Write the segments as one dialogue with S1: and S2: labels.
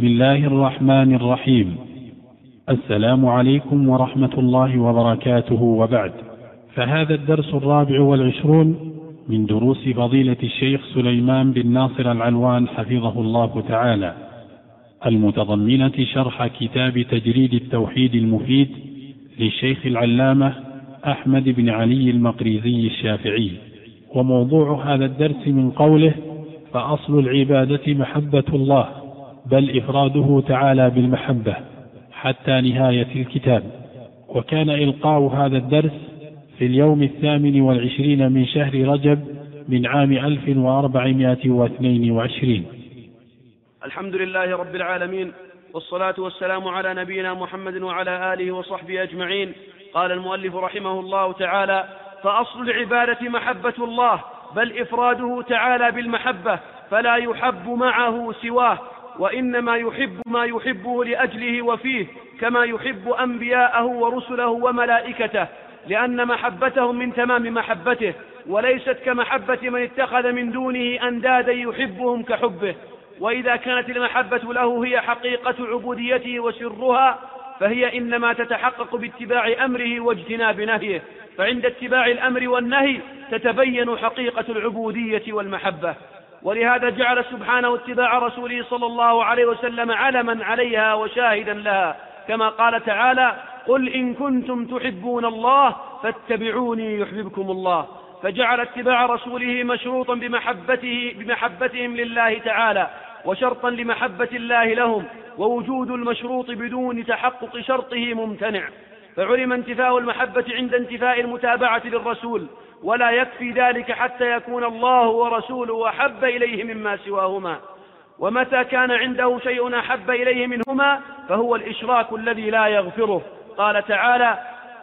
S1: بسم الله الرحمن الرحيم. السلام عليكم ورحمة الله وبركاته. وبعد فهذا الدرس الرابع والعشرون من دروس فضيلة الشيخ سليمان بن ناصر العلوان حفظه الله تعالى المتضمنة شرح كتاب تجريد التوحيد المفيد للشيخ العلامة أحمد بن علي المقريزي الشافعي. وموضوع هذا الدرس من قوله فأصل العبادة محبة الله. بل إفراده تعالى بالمحبة حتى نهاية الكتاب. وكان إلقاء هذا الدرس في اليوم الثامن والعشرين من شهر رجب من عام 1422
S2: الحمد لله رب العالمين والصلاة والسلام على نبينا محمد وعلى آله وصحبه أجمعين. قال المؤلف رحمه الله تعالى فأصل العبادة محبة الله بل إفراده تعالى بالمحبة فلا يحب معه سواه. وإنما يحب ما يحبه لأجله وفيه كما يحب أنبياءه ورسله وملائكته لأن محبتهم من تمام محبته وليست كمحبة من اتخذ من دونه أندادا يحبهم كحبه. وإذا كانت المحبة له هي حقيقة عبوديته وسرها فهي إنما تتحقق باتباع أمره واجتناب نهيه. فعند اتباع الأمر والنهي تتبين حقيقة العبودية والمحبة. ولهذا جعل سبحانه اتباع رسوله صلى الله عليه وسلم علما عليها وشاهدا لها. كما قال تعالى قل إن كنتم تحبون الله فاتبعوني يحببكم الله. فجعل اتباع رسوله مشروطا بمحبته بمحبتهم لله تعالى وشرطا لمحبة الله لهم ووجود المشروط بدون تحقق شرطه ممتنع. فعلم انتفاء المحبة عند انتفاء المتابعة للرسول ولا يكفي ذلك حتى يكون الله ورسوله أحب إليه مما سواهما. ومتى كان عنده شيء أحب إليه منهما فهو الإشراك الذي لا يغفره. قال تعالى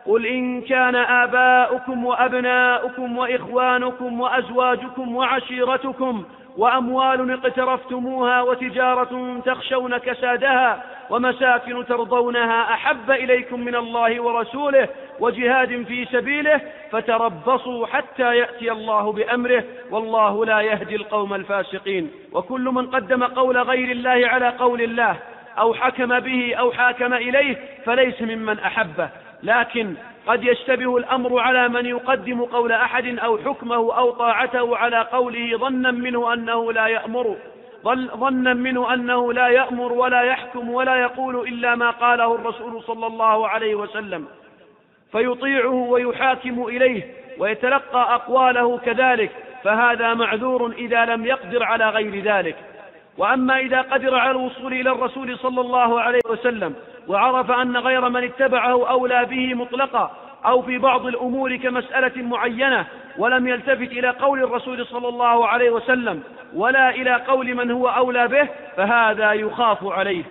S2: قل إن كان آباؤكم وأبناؤكم وإخوانكم وأزواجكم وعشيرتكم وأموال اقترفتموها وتجارة تخشون كسادها ومساكن ترضونها أحب إليكم من الله ورسوله وجهاد في سبيله فتربصوا حتى يأتي الله بأمره والله لا يهدي القوم الفاسقين وكل من قدم قول غير الله على قول الله أو حكم به أو حاكم إليه فليس ممن أحبه لكن قد يشتبه الأمر على من يقدم قول أحد أو حكمه أو طاعته على قوله ظنا منه أنه لا يأمر. ظنا منه أنه لا يأمر ولا يحكم ولا يقول إلا ما قاله الرسول صلى الله عليه وسلم. فيطيعه ويحاكم إليه ويتلقى أقواله كذلك. فهذا معذور إذا لم يقدر على غير ذلك. وأما إذا قدر على الوصول إلى الرسول صلى الله عليه وسلم وعرف أن غير من اتبعه أولى به مطلقا أو في بعض الأمور كمسألة معينة ولم يلتفت إلى قول الرسول صلى الله عليه وسلم ولا إلى قول من هو أولى به فهذا يخاف عليه.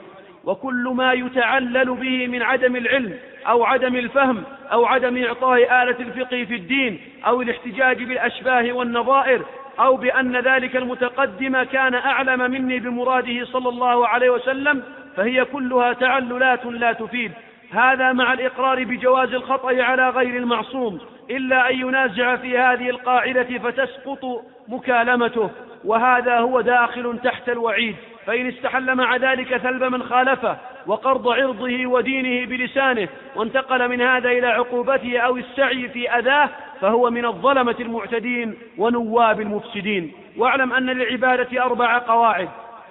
S2: وكل ما يتعلل به من عدم العلم أو عدم الفهم أو عدم إعطاء آلة الفقه في الدين أو الاحتجاج بالأشباه والنظائر أو بأن ذلك المتقدم كان أعلم مني بمراده صلى الله عليه وسلم فهي كلها تعللات لا تفيد. هذا مع الإقرار بجواز الخطأ على غير المعصوم إلا أن ينازع في هذه القاعدة فتسقط مكالمته وهذا هو داخل تحت الوعيد. فإن استحل مع ذلك ثلب من خالفه وقرض عرضه ودينه بلسانه وانتقل من هذا إلى عقوبته أو السعي في أذاه فهو من الظلمة المعتدين ونواب المفسدين. واعلم أن للعبادة أربع قواعد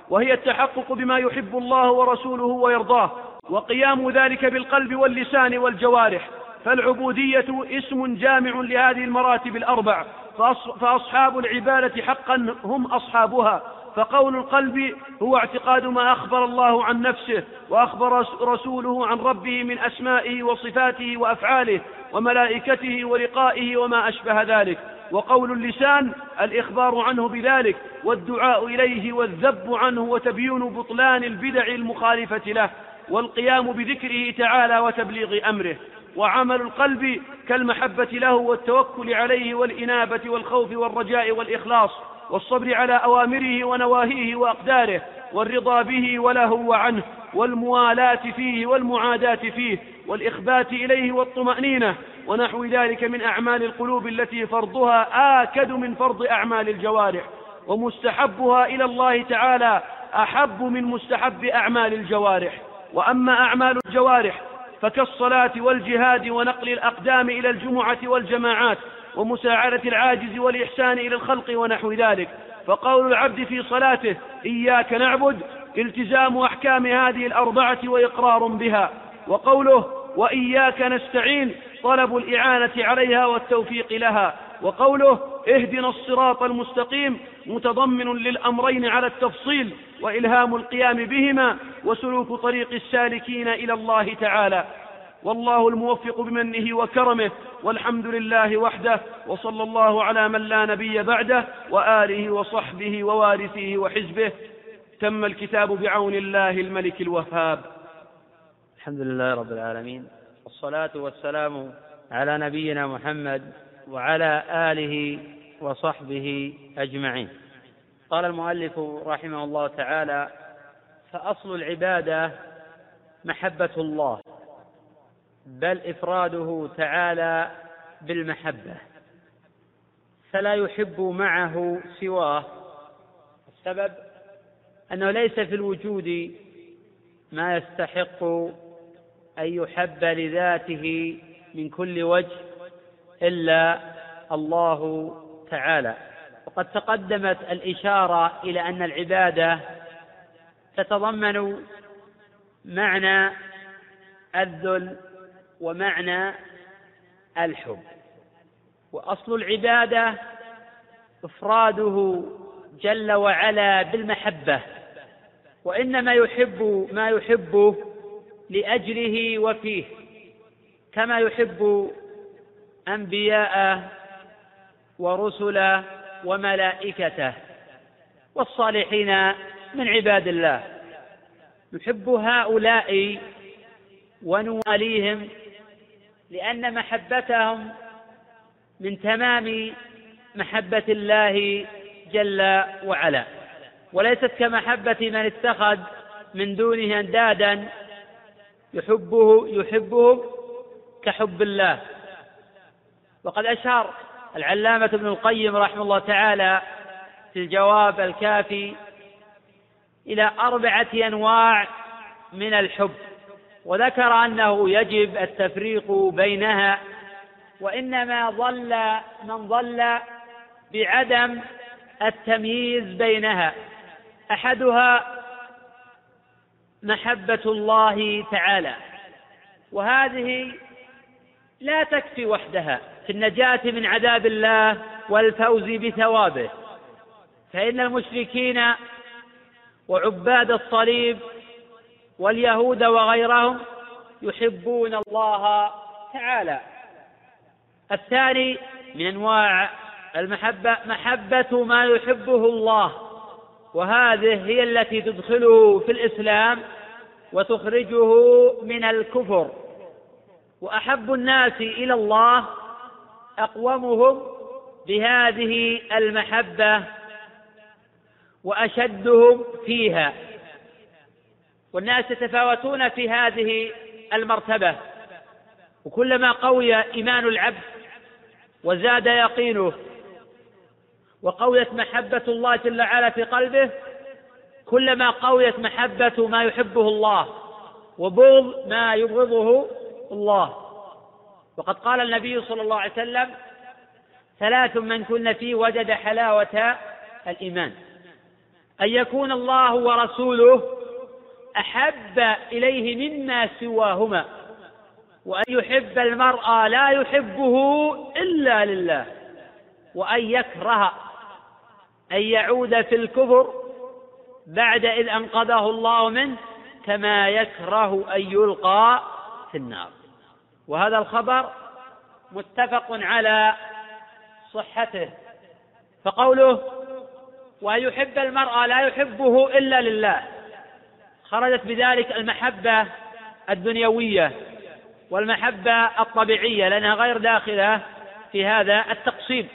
S2: وهي التحقق بما يحب الله ورسوله ويرضاه وقيام ذلك بالقلب واللسان والجوارح فالعبودية اسم جامع لهذه المراتب الأربع فأصحاب العبادة حقا هم أصحابها. فقول القلب هو اعتقاد ما أخبر الله عن نفسه وأخبر رسوله عن ربه من أسمائه وصفاته وأفعاله وملائكته ولقائه وما أشبه ذلك. وقول اللسان الإخبار عنه بذلك والدعاء إليه والذب عنه وتبيين بطلان البدع المخالفة له. والقيام بذكره تعالى وتبليغ أمره. وعمل القلب كالمحبة له والتوكل عليه والإنابة والخوف والرجاء والإخلاص. والصبر على أوامره ونواهيه وأقداره والرضا به وله وعنه والموالاة فيه والمعاداة فيه والإخبات إليه والطمأنينة. ونحو ذلك من أعمال القلوب التي فرضها آكد من فرض أعمال الجوارح. ومستحبها إلى الله تعالى أحب من مستحب أعمال الجوارح. وأما أعمال الجوارح فكالصلاة والجهاد ونقل الأقدام إلى الجمعة والجماعات ومساعدة العاجز والإحسان إلى الخلق ونحو ذلك. فقول العبد في صلاته إياك نعبد التزام أحكام هذه الأربعة وإقرار بها. وقوله وإياك نستعين طلب الإعانة عليها والتوفيق لها. وقوله اهدنا الصراط المستقيم متضمن للأمرين على التفصيل وإلهام القيام بهما وسلوك طريق السالكين إلى الله تعالى. والله الموفق بمنه وكرمه والحمد لله وحده وصلى الله على من لا نبي بعده وآله وصحبه ووارثه وحزبه. تم الكتاب بعون الله الملك الوهاب.
S3: الحمد لله رب العالمين والصلاة والسلام على نبينا محمد وعلى آله وصحبه أجمعين. قال المؤلف رحمه الله تعالى فأصل العبادة محبة الله. بل إفراده تعالى بالمحبة فلا يحب معه سواه. السبب أنه ليس في الوجود ما يستحق أن يحب لذاته من كل وجه إلا الله تعالى. وقد تقدمت الإشارة إلى أن العبادة تتضمن معنى الذل ومعنى الحب. وأصل العبادة إفراده جل وعلا بالمحبة وإنما يحب ما يحبه لأجله وفيه كما يحب انبياءه ورسله وملائكته والصالحين من عباد الله. نحب هؤلاء ونواليهم لأن محبتهم من تمام محبة الله جل وعلا. وليست كمحبة من اتخذ من دونه أندادا يحبه يحبهم كحب الله. وقد أشار العلامة ابن القيم رحمه الله تعالى في الجواب الكافي إلى أربعة أنواع من الحب. وذكر أنه يجب التفريق بينها وإنما ضل من ضل بعدم التمييز بينها. أحدها محبة الله تعالى وهذه لا تكفي وحدها. في النجاة من عذاب الله والفوز بثوابه فإن المشركين وعباد الصليب واليهود وغيرهم يحبون الله تعالى. الثاني من أنواع المحبة محبة ما يحبه الله وهذه هي التي تدخله في الإسلام وتخرجه من الكفر. وأحب الناس إلى الله أقومهم بهذه المحبة وأشدهم فيها. والناس يتفاوتون في هذه المرتبة. وكلما قوي إيمان العبد وزاد يقينه وقويت محبة الله جل وعلا في قلبه كلما قويت محبة ما يحبه الله وبغض ما يبغضه الله. وقد قال النبي صلى الله عليه وسلم ثلاث من كن فيه وجد حلاوة الإيمان. أن يكون الله ورسوله أحب إليه مما سواهما وأن يحب المرء لا يحبه إلا لله وأن يكره أن يعود في الكفر بعد إذ أنقذه الله منه كما يكره أن يلقى في النار. وهذا الخبر متفق على صحته فقوله وأن يحب المرء لا يحبه إلا لله خرجت بذلك المحبة الدنيوية والمحبة الطبيعية لأنها غير داخلة في هذا التقسيم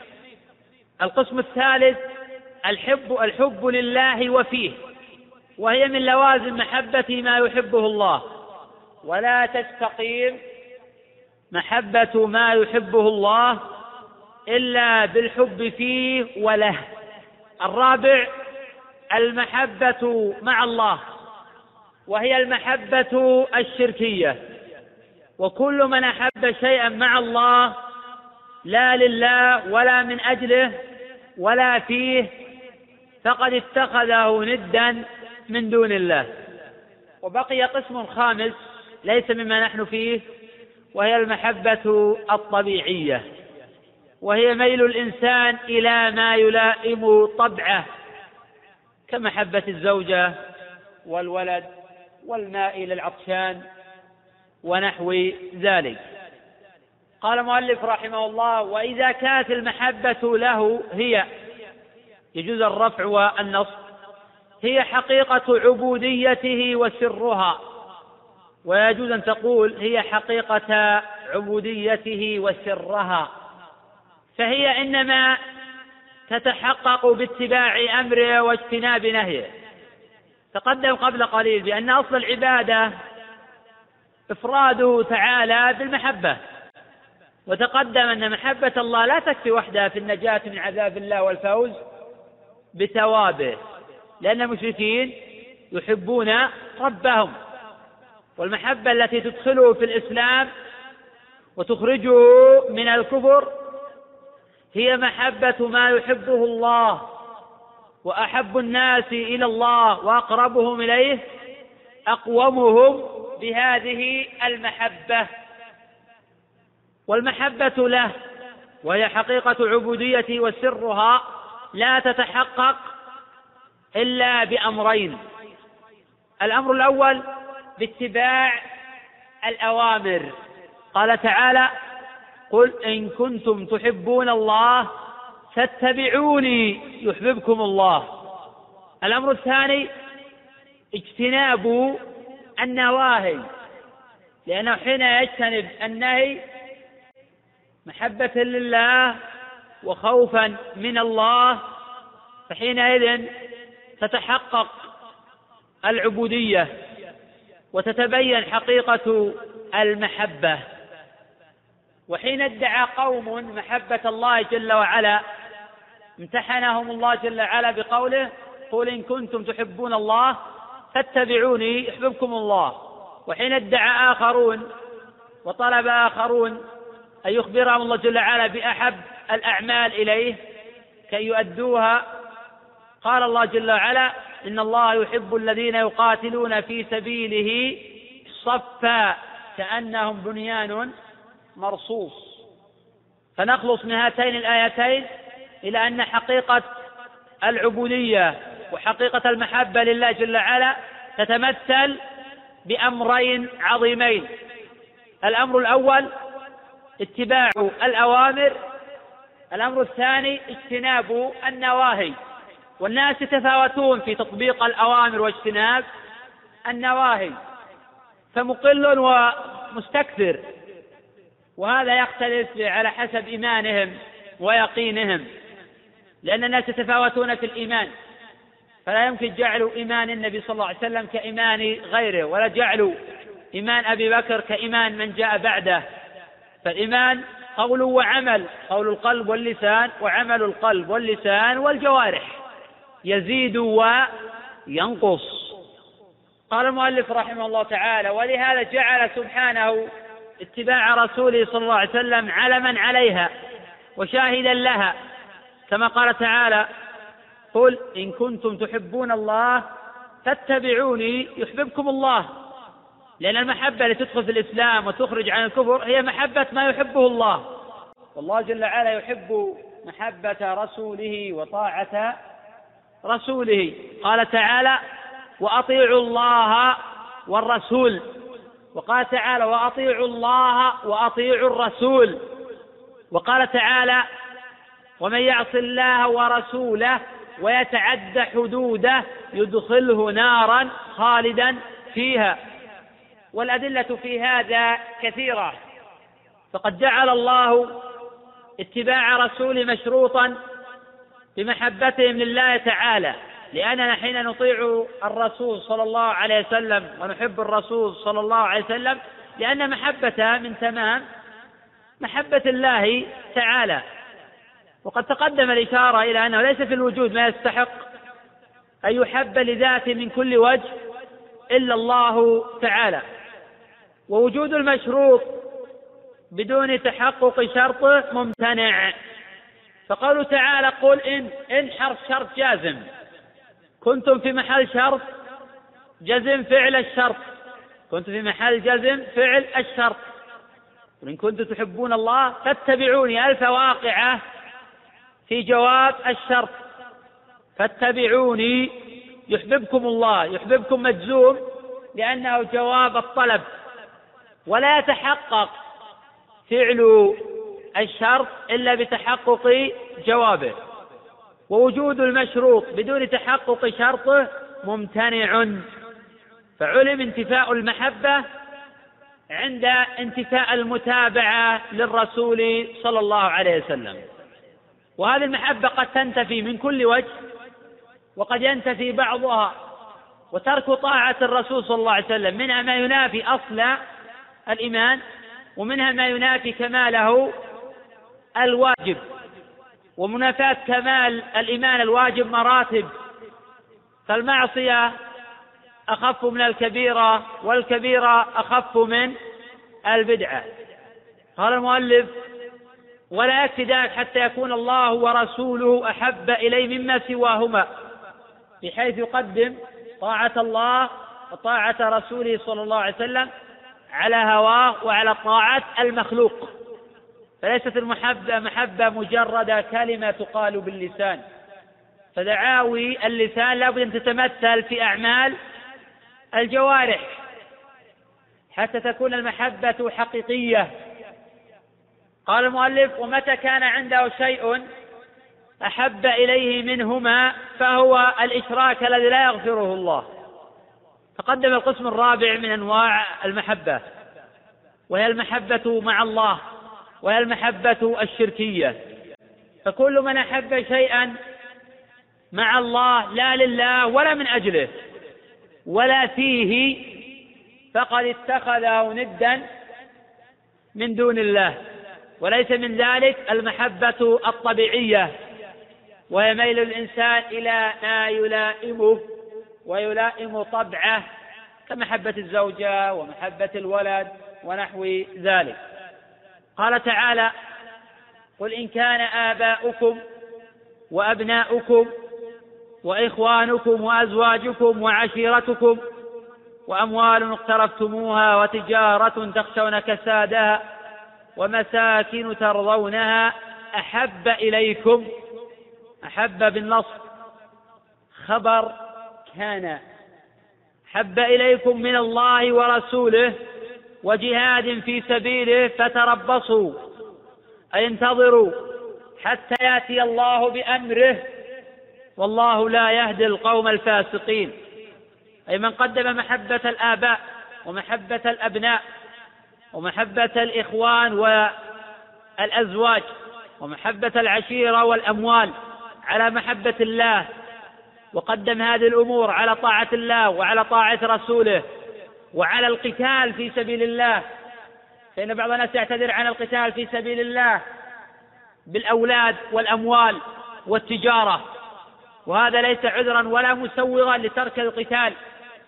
S3: القسم الثالث الحب الحب لله وفيه وهي من لوازم محبة ما يحبه الله. ولا تستقيم محبة ما يحبه الله إلا بالحب فيه وله. الرابع المحبة مع الله. وهي المحبة الشركية. وكل من أحب شيئا مع الله لا لله ولا من أجله ولا فيه فقد اتخذه ندا من دون الله. وبقي قسم خامس ليس مما نحن فيه وهي المحبة الطبيعية. وهي ميل الإنسان إلى ما يلائم طبعه كمحبة الزوجة والولد والماء إلى العطشان ونحو ذلك. قال المؤلف رحمه الله وإذا كانت المحبة له هي يجوز الرفع والنصب هي حقيقة عبوديته وسرها. ويجوز أن تقول هي حقيقة عبوديته وسرها. فهي إنما تتحقق باتباع أمره واجتناب نهيه. تقدم قبل قليل بأن أصل العبادة إفراده تعالى بالمحبة. وتقدم أن محبة الله لا تكفي وحدها في النجاة من عذاب الله والفوز بثوابه لأن المشركين يحبون ربهم. والمحبة التي تدخله في الإسلام وتخرجه من الكفر هي محبة ما يحبه الله. وأحب الناس إلى الله وأقربهم إليه أقومهم بهذه المحبة. والمحبة له وهي حقيقة عبوديته وسرها لا تتحقق إلا بأمرين. الأمر الأول باتباع الأوامر. قال تعالى قل إن كنتم تحبون الله فاتبعوني يحببكم الله. الأمر الثاني اجتناب النواهي. لأنه حين يجتنب النهي محبة لله وخوفا من الله فحينئذ تتحقق العبودية وتتبين حقيقة المحبة. وحين ادعى قوم محبة الله جل وعلا امتحنهم الله جل وعلا بقوله قل إن كنتم تحبون الله فاتبعوني يحببكم الله. وحين ادعى آخرون وطلب آخرون أن يخبرهم الله جل وعلا بأحب الأعمال إليه كي يؤدوها. قال الله جل وعلا إن الله يحب الذين يقاتلون في سبيله صفا كأنهم بنيان مرصوص. فنخلص من هاتين الآيتين إلى أن حقيقة العبودية وحقيقة المحبة لله جل وعلا تتمثل بأمرين عظيمين. الأمر الأول اتباع الأوامر الأمر الثاني اجتناب النواهي. والناس يتفاوتون في تطبيق الأوامر واجتناب النواهي. فمقل ومستكثر وهذا يختلف على حسب إيمانهم ويقينهم. لأن الناس يتفاوتون في الإيمان. فلا يمكن جعل إيمان النبي صلى الله عليه وسلم كإيمان غيره ولا جعل إيمان أبي بكر كإيمان من جاء بعده. فالإيمان قول وعمل قول القلب واللسان وعمل القلب واللسان والجوارح. يزيد وينقص. قال المؤلف رحمه الله تعالى ولهذا جعل سبحانه اتباع رسوله صلى الله عليه وسلم علما عليها وشاهدا لها كما قال تعالى قل إن كنتم تحبون الله فاتبعوني يحببكم الله. لأن المحبة التي تدخل في الإسلام وتخرج عن الكفر هي محبة ما يحبه الله. والله جل وعلا يحب محبة رسوله وطاعة رسوله. قال تعالى وأطيعوا الله والرسول. وقال تعالى وأطيعوا الله وأطيعوا الرسول. وقال تعالى ومن يعص الله ورسوله ويتعد حدوده يدخله نارا خالدا فيها. والأدلة في هذا كثيرة. فقد جعل الله اتباع رسول مشروطا بمحبتهم لله تعالى. لأننا حين نطيع الرسول صلى الله عليه وسلم ونحب الرسول صلى الله عليه وسلم لأن محبته من تمام محبة الله تعالى. وقد تقدم الإشارة إلى أنه ليس في الوجود ما يستحق أن يحب لذاته من كل وجه إلا الله تعالى. ووجود المشروط بدون تحقق شرطه ممتنع. فقوله تعالى قل إن إن حرف شرط جازم. كنتم في محل شرط جزم فعل الشرط. كنت في محل جزم فعل الشرط. وإن كنتم تحبون الله فاتبعوني. ألف واقعة. في جواب الشرط. فاتبعوني يحببكم الله يحببكم مجزوم لأنه جواب الطلب. ولا يتحقق فعل الشرط إلا بتحقق جوابه. ووجود المشروط بدون تحقق شرطه ممتنع. فعلم انتفاء المحبة عند انتفاء المتابعة للرسول صلى الله عليه وسلم. وهذه المحبة قد تنتفي من كل وجه وقد ينتفي بعضها. وترك طاعة الرسول صلى الله عليه وسلم منها ما ينافي أصل الإيمان ومنها ما ينافي كماله الواجب. ومنافاة كمال الإيمان الواجب مراتب. فالمعصية أخف من الكبيرة والكبيرة أخف من البدعة. قال المؤلف ولا يكفي ذلك حتى يكون الله ورسوله أحب إليه مما سواهما بحيث يقدم طاعة الله وطاعة رسوله صلى الله عليه وسلم على هواه وعلى طاعة المخلوق. فليست المحبة محبة مجرد كلمة تقال باللسان. فدعاوي اللسان لابد أن تتمثل في أعمال الجوارح حتى تكون المحبة حقيقية. قال المؤلف ومتى كان عنده شيء أحب إليه منهما فهو الإشراك الذي لا يغفره الله. تقدم القسم الرابع من أنواع المحبة وهي المحبة مع الله وهي المحبة الشركية. فكل من أحب شيئا مع الله لا لله ولا من أجله ولا فيه فقد اتخذه ندا من دون الله. وليس من ذلك المحبة الطبيعية. وهي ميل الإنسان إلى ما يلائمه ويلائم طبعه كمحبة الزوجة ومحبة الولد ونحو ذلك. قال تعالى قل إن كان آباؤكم وأبناؤكم وإخوانكم وأزواجكم وعشيرتكم وأموال اقترفتموها وتجارة تخشون كسادها ومساكن ترضونها أحب إليكم أحب بالنصب خبر كان حب إليكم من الله ورسوله وجهاد في سبيله فتربصوا أي انتظروا حتى يأتي الله بأمره والله لا يهدي القوم الفاسقين. أي من قدم محبة الآباء ومحبة الأبناء ومحبة الإخوان والأزواج ومحبة العشيرة والأموال على محبة الله وقدم هذه الأمور على طاعة الله وعلى طاعة رسوله وعلى القتال في سبيل الله. فإن بعض الناس يعتذر عن القتال في سبيل الله بالأولاد والأموال والتجارة وهذا ليس عذرا ولا مسوغا لترك القتال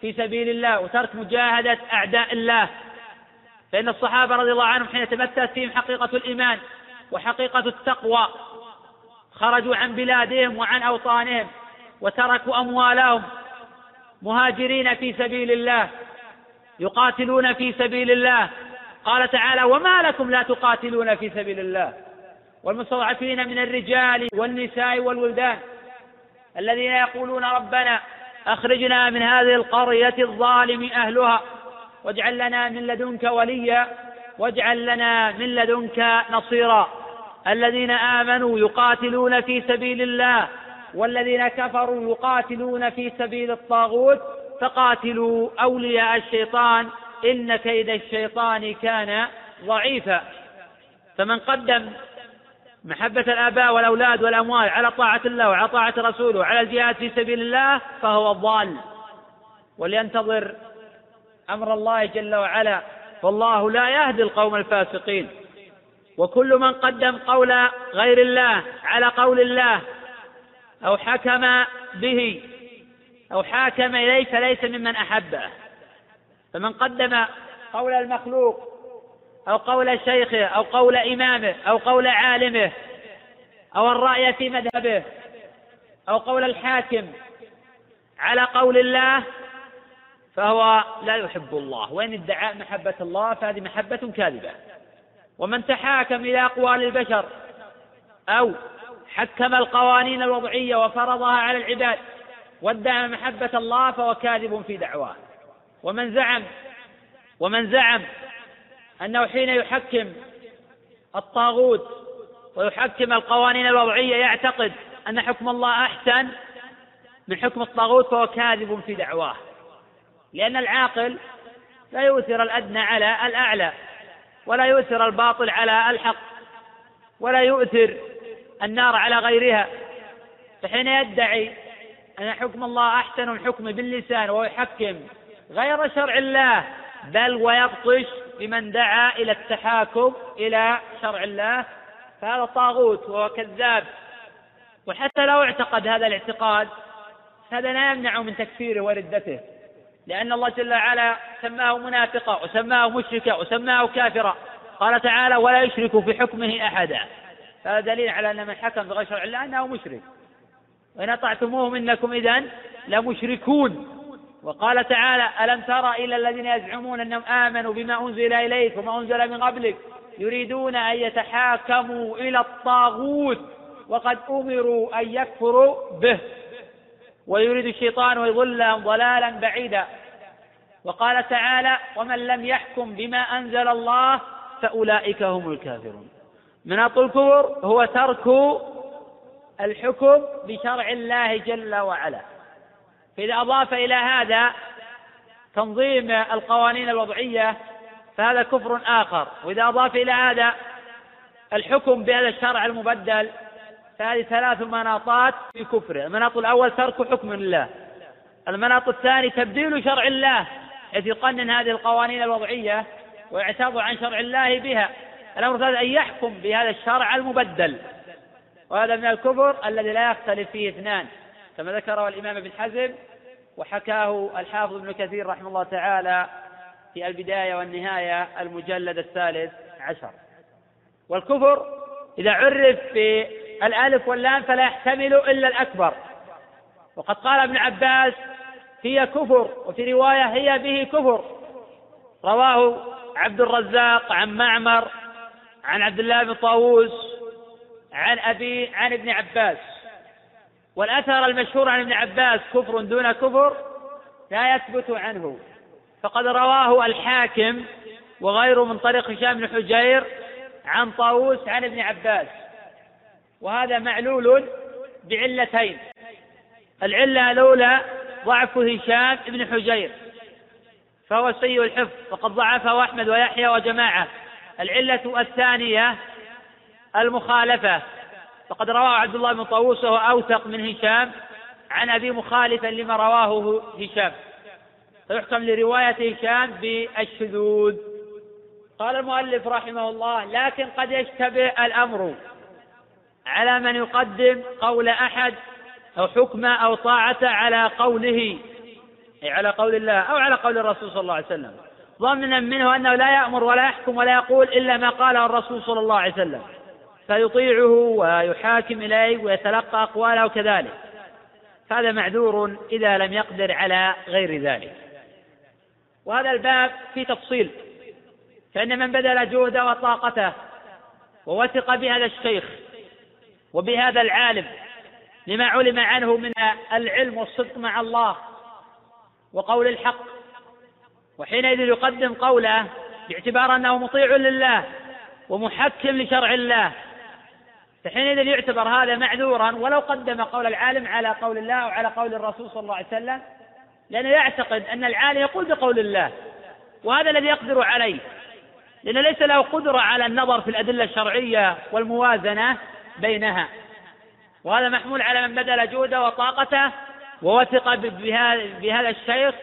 S3: في سبيل الله وترك مجاهدة أعداء الله. فإن الصحابة رضي الله عنهم حين تمثلت فيهم حقيقة الإيمان وحقيقة التقوى خرجوا عن بلادهم وعن أوطانهم وتركوا أموالهم مهاجرين في سبيل الله يقاتلون في سبيل الله. قال تعالى وما لكم لا تقاتلون في سبيل الله. والمستضعفين من الرجال والنساء والولدان الذين يقولون ربنا أخرجنا من هذه القرية الظالم أهلها واجعل لنا من لدنك وليا واجعل لنا من لدنك نصيرا. الذين آمنوا يقاتلون في سبيل الله والذين كفروا يقاتلون في سبيل الطاغوت فقاتلوا أولياء الشيطان إن كيد الشيطان كان ضعيفا. فمن قدم محبة الآباء والأولاد والأموال على طاعة الله وعلى طاعة رسوله وعلى الجهاد في سبيل الله فهو ضال ولينتظر أمر الله جل وعلا فالله لا يهدي القوم الفاسقين. وكل من قدم قول غير الله على قول الله أو حكم به أو حاكم إليه فليس ممن أحبه. فمن قدم قول المخلوق أو قول شيخه أو قول إمامه أو قول عالمه أو الرأي في مذهبه أو قول الحاكم على قول الله فهو لا يحب الله. وإن ادعى محبة الله فهذه محبة كاذبة. ومن تحاكم إلى أقوال البشر أو حكم القوانين الوضعية وفرضها على العباد وادعى محبة الله فهو كاذب في دعواه. ومن زعم ومن زعم أنه حين يحكم الطاغوت ويحكم القوانين الوضعية يعتقد أن حكم الله أحسن من حكم الطاغوت فهو كاذب في دعواه. لأن العاقل لا يؤثر الأدنى على الأعلى ولا يؤثر الباطل على الحق ولا يؤثر النار على غيرها. فحين يدعي أن حكم الله أحسن من حكمه باللسان ويحكم غير شرع الله بل ويبطش بمن دعا إلى التحاكم إلى شرع الله فهذا طاغوت وهو كذاب. وحتى لو اعتقد هذا الاعتقاد هذا لا يمنع من تكفيره وردته. لأن الله جل وعلا سماه منافقا وسماه مشركا وسماه كافرا. قال تعالى ولا يشرك في حكمه أحدا. هذا دليل على أن من حكم بغير شرع الله أنه مشرك. وإن أطعتموهم إنكم إذا لمشركون. وقال تعالى ألم تر إلى الذين يزعمون أنهم آمنوا بما أنزل إليك وما أنزل من قبلك يريدون أن يتحاكموا إلى الطاغوت وقد أمروا أن يكفروا به. ويريد الشيطان يضلهم ضلالا بعيدا. وقال تعالى ومن لم يحكم بما أنزل الله فأولئك هم الكافرون. مناط الكفر هو ترك الحكم بشرع الله جل وعلا. فإذا أضاف إلى هذا تنظيم القوانين الوضعية فهذا كفر آخر. وإذا أضاف إلى هذا الحكم بهذا الشرع المبدل فهذه ثلاث مناطات في كفره. المناط الأول ترك حكم الله. المناط الثاني تبديل شرع الله حيث يقنن هذه القوانين الوضعية ويعتاض عن شرع الله بها. الأمر الثالث أن يحكم بهذا الشرع المبدل. وهذا من الكفر الذي لا يختلف فيه اثنان كما ذكره الإمام ابن حزم وحكاه الحافظ ابن كثير رحمه الله تعالى في البداية والنهاية المجلد الثالث عشر. والكفر إذا عرف بالألف واللام فلا يحتمل إلا الأكبر. وقد قال ابن عباس هي كفر وفي رواية هي به كفر. رواه عبد الرزاق عن معمر عن عبد الله بن طاووس عن أبي عن ابن عباس. والأثر المشهور عن ابن عباس كفر دون كفر لا يثبت عنه. فقد رواه الحاكم وغيره من طريق هشام بن حجير عن طاووس عن ابن عباس. وهذا معلول بعلتين. العلة الأولى ضعف هشام بن حجير فهو سيء الحفظ وقد ضعفه أحمد ويحيى وجماعة. العلة الثانية المخالفة فقد رواه عبد الله بن طاووس وهو أوثق من هشام عن أبي مخالفا لما رواه هشام. فيحكم لرواية هشام بالشذوذ. قال المؤلف رحمه الله لكن قد يشتبه الأمر على من يقدم قول أحد أو حكمه أو طاعته على قوله أي على قول الله أو على قول الرسول صلى الله عليه وسلم. ظنا منه أنه لا يأمر ولا يحكم ولا يقول إلا ما قاله الرسول صلى الله عليه وسلم. فيطيعه ويحاكم إليه ويتلقى أقواله كذلك. هذا معذور إذا لم يقدر على غير ذلك. وهذا الباب في تفصيل. فإن من بذل جهده وطاقته ووثق بهذا الشيخ وبهذا العالم لما علم عنه من العلم والصدق مع الله وقول الحق وحينئذ يقدم قوله باعتبار أنه مطيع لله ومحكم لشرع الله. فحينئذ يعتبر هذا معذورا ولو قدم قول العالم على قول الله أو على قول الرسول صلى الله عليه وسلم لأنه يعتقد أن العالم يقول بقول الله وهذا الذي يقدر عليه. لأن ليس له قدرة على النظر في الأدلة الشرعية والموازنة بينها. وهذا محمول على من بذل جهده وطاقته ووثق بهذا الشيخ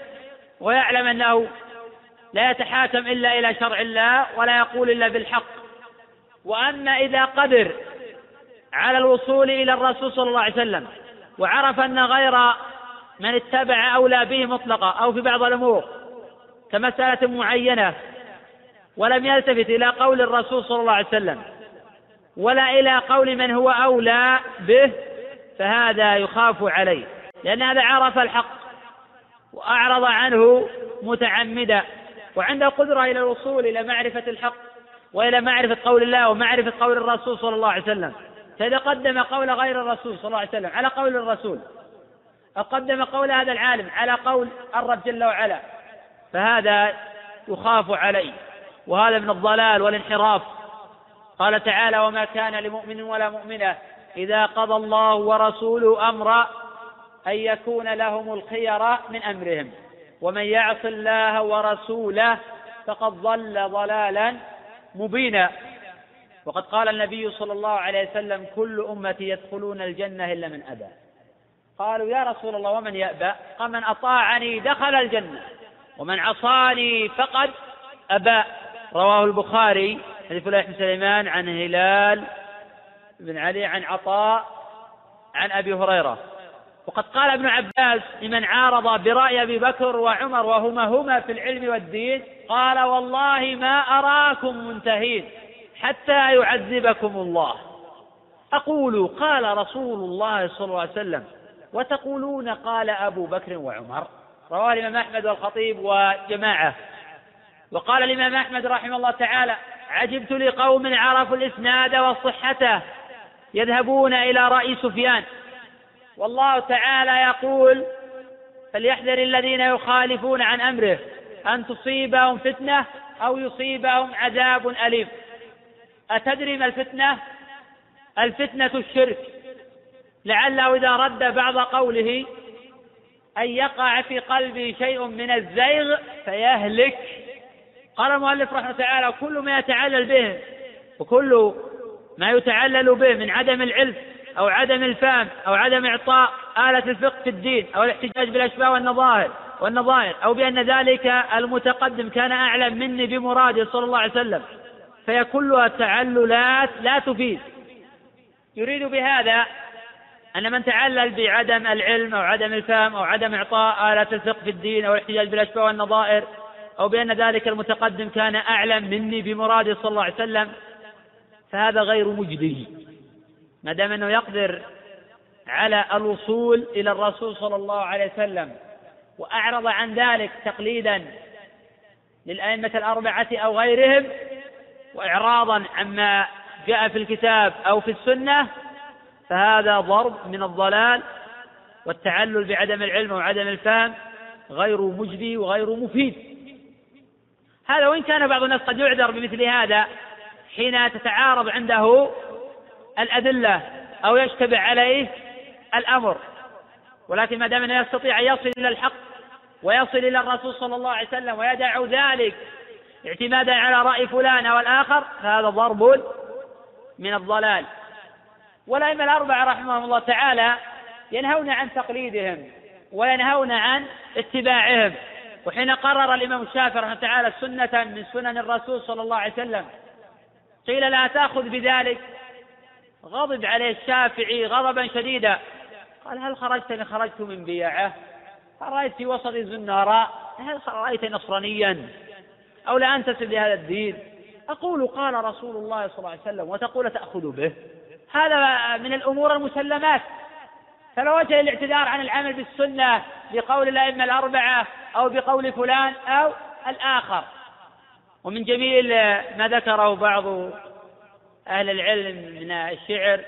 S3: ويعلم أنه لا يتحاكم إلا إلى شرع الله ولا يقول إلا بالحق. وأما إذا قدر على الوصول إلى الرسول صلى الله عليه وسلم وعرف أن غير من اتبع أولى به مطلقا أو في بعض الأمور كمسألة معينة ولم يلتفت إلى قول الرسول صلى الله عليه وسلم ولا إلى قول من هو أولى به فهذا يخاف عليه. لأن هذا عرف الحق وأعرض عنه متعمدا. وعنده قدرة إلى الوصول إلى معرفة الحق وإلى معرفة قول الله ومعرفة قول الرسول صلى الله عليه وسلم. فإذا قدم قول غير الرسول صلى الله عليه وسلم على قول الرسول. أو قدم قول هذا العالم على قول الرب جل وعلا. فهذا يخاف عليه. وهذا من الضلال والانحراف. قال تعالى وما كان لمؤمن ولا مؤمنة إذا قضى الله ورسوله أمرا أن يكون لهم الخير من أمرهم. ومن يعص الله ورسوله فقد ضل ضلالا مبينا. وقد قال النبي صلى الله عليه وسلم كل أمتي يدخلون الجنة إلا من أبى. قالوا يا رسول الله ومن يأبى؟ قال من أطاعني دخل الجنة ومن عصاني فقد أبى. رواه البخاري حديث الله بن سليمان عن هلال بن علي عن عطاء عن أبي هريرة. وقد قال ابن عباس لمن عارض برأي أبي بكر وعمر وهما هما في العلم والدين قال والله ما أراكم منتهين حتى يعذبكم الله. أقول قال رسول الله صلى الله عليه وسلم وتقولون قال أبو بكر وعمر. رواه الإمام أحمد والخطيب وجماعة. وقال الإمام أحمد رحمه الله تعالى عجبت لقوم عرفوا الإسناد وصحته يذهبون إلى رأي سفيان. والله تعالى يقول فليحذر الذين يخالفون عن أمره أن تصيبهم فتنة أو يصيبهم عذاب أليم. أتدري ما الفتنة؟ الفتنة الشرك. لعله إذا رد بعض قوله أن يقع في قلبه شيء من الزيغ فيهلك. قال المؤلف رحمه تعالى كل ما يتعلل به وكل ما يتعلل به من عدم العلم أو عدم الفهم أو عدم إعطاء آلة الفقه في الدين أو الاحتجاج بالأشباه والنظائر والنظائر أو بأن ذلك المتقدم كان أعلم مني بمراده صلى الله عليه وسلم فهي كلها تعللات لا تفيد. يريد بهذا أن من تعلل بعدم العلم أو عدم الفهم أو عدم إعطاء آلة الفقه في الدين أو الاحتجاج بالأشباه والنظائر أو بأن ذلك المتقدم كان أعلم مني بمراده صلى الله عليه وسلم فهذا غير مجدي. ما دام أنه يقدر على الوصول إلى الرسول صلى الله عليه وسلم وأعرض عن ذلك تقليدا للأئمة الأربعة أو غيرهم وإعراضا عما جاء في الكتاب أو في السنة فهذا ضرب من الضلال والتعلل بعدم العلم وعدم الفهم غير مجدي وغير مفيد. هذا وإن كان بعض الناس قد يعذر بمثل هذا حين تتعارض عنده الأدلة أو يشتبه عليه الأمر. ولكن ما دام أنه يستطيع أن يصل إلى الحق ويصل إلى الرسول صلى الله عليه وسلم ويدع ذلك اعتمادا على رأي فلان أو الآخر فهذا ضرب من الضلال. والأئمة الأربعة رحمهم الله تعالى ينهون عن تقليدهم وينهون عن اتباعهم. وحين قرر الإمام الشافعي رحمه تعالى سنة من سنن الرسول صلى الله عليه وسلم قيل لا تأخذ بذلك غضب عليه الشافعي غضبا شديدا قال هل خرجت خرجت من بيعه هل رأيت في وسط الزناراء هل رأيت نصرانيا؟ أو لا أنتسب لهذا الدين؟ أقول قال رسول الله صلى الله عليه وسلم وتقول تأخذ به هذا من الأمور المسلمات. فلا وجه للاعتذار عن العمل بالسنة بقول الأئمة الأربعة أو بقول فلان أو الآخر. ومن جميل ما ذكره بعض أهل العلم من الشعر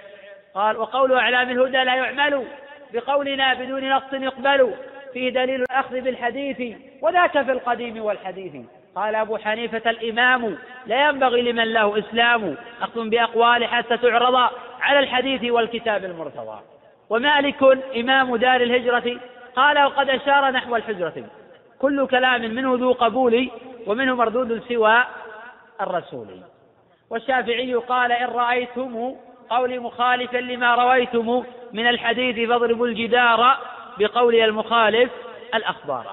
S3: قال وقول أعلام الهدى لا يعمل بقولنا بدون نص يقبل فيه دليل الأخذ بالحديث وذاك في القديم والحديث. قال أبو حنيفة الإمام لا ينبغي لمن له إسلام أخذ بأقوال حتى تعرض على الحديث والكتاب المرتضى. ومالك إمام دار الهجرة قال وقد أشار نحو الحجرة. كل كلام منه ذو قبول ومنه مردود سوى الرسول. والشافعي قال إن رأيتم قولي مخالفا لما رويتم من الحديث فاضربوا الجدار بقولي المخالف الأخبار.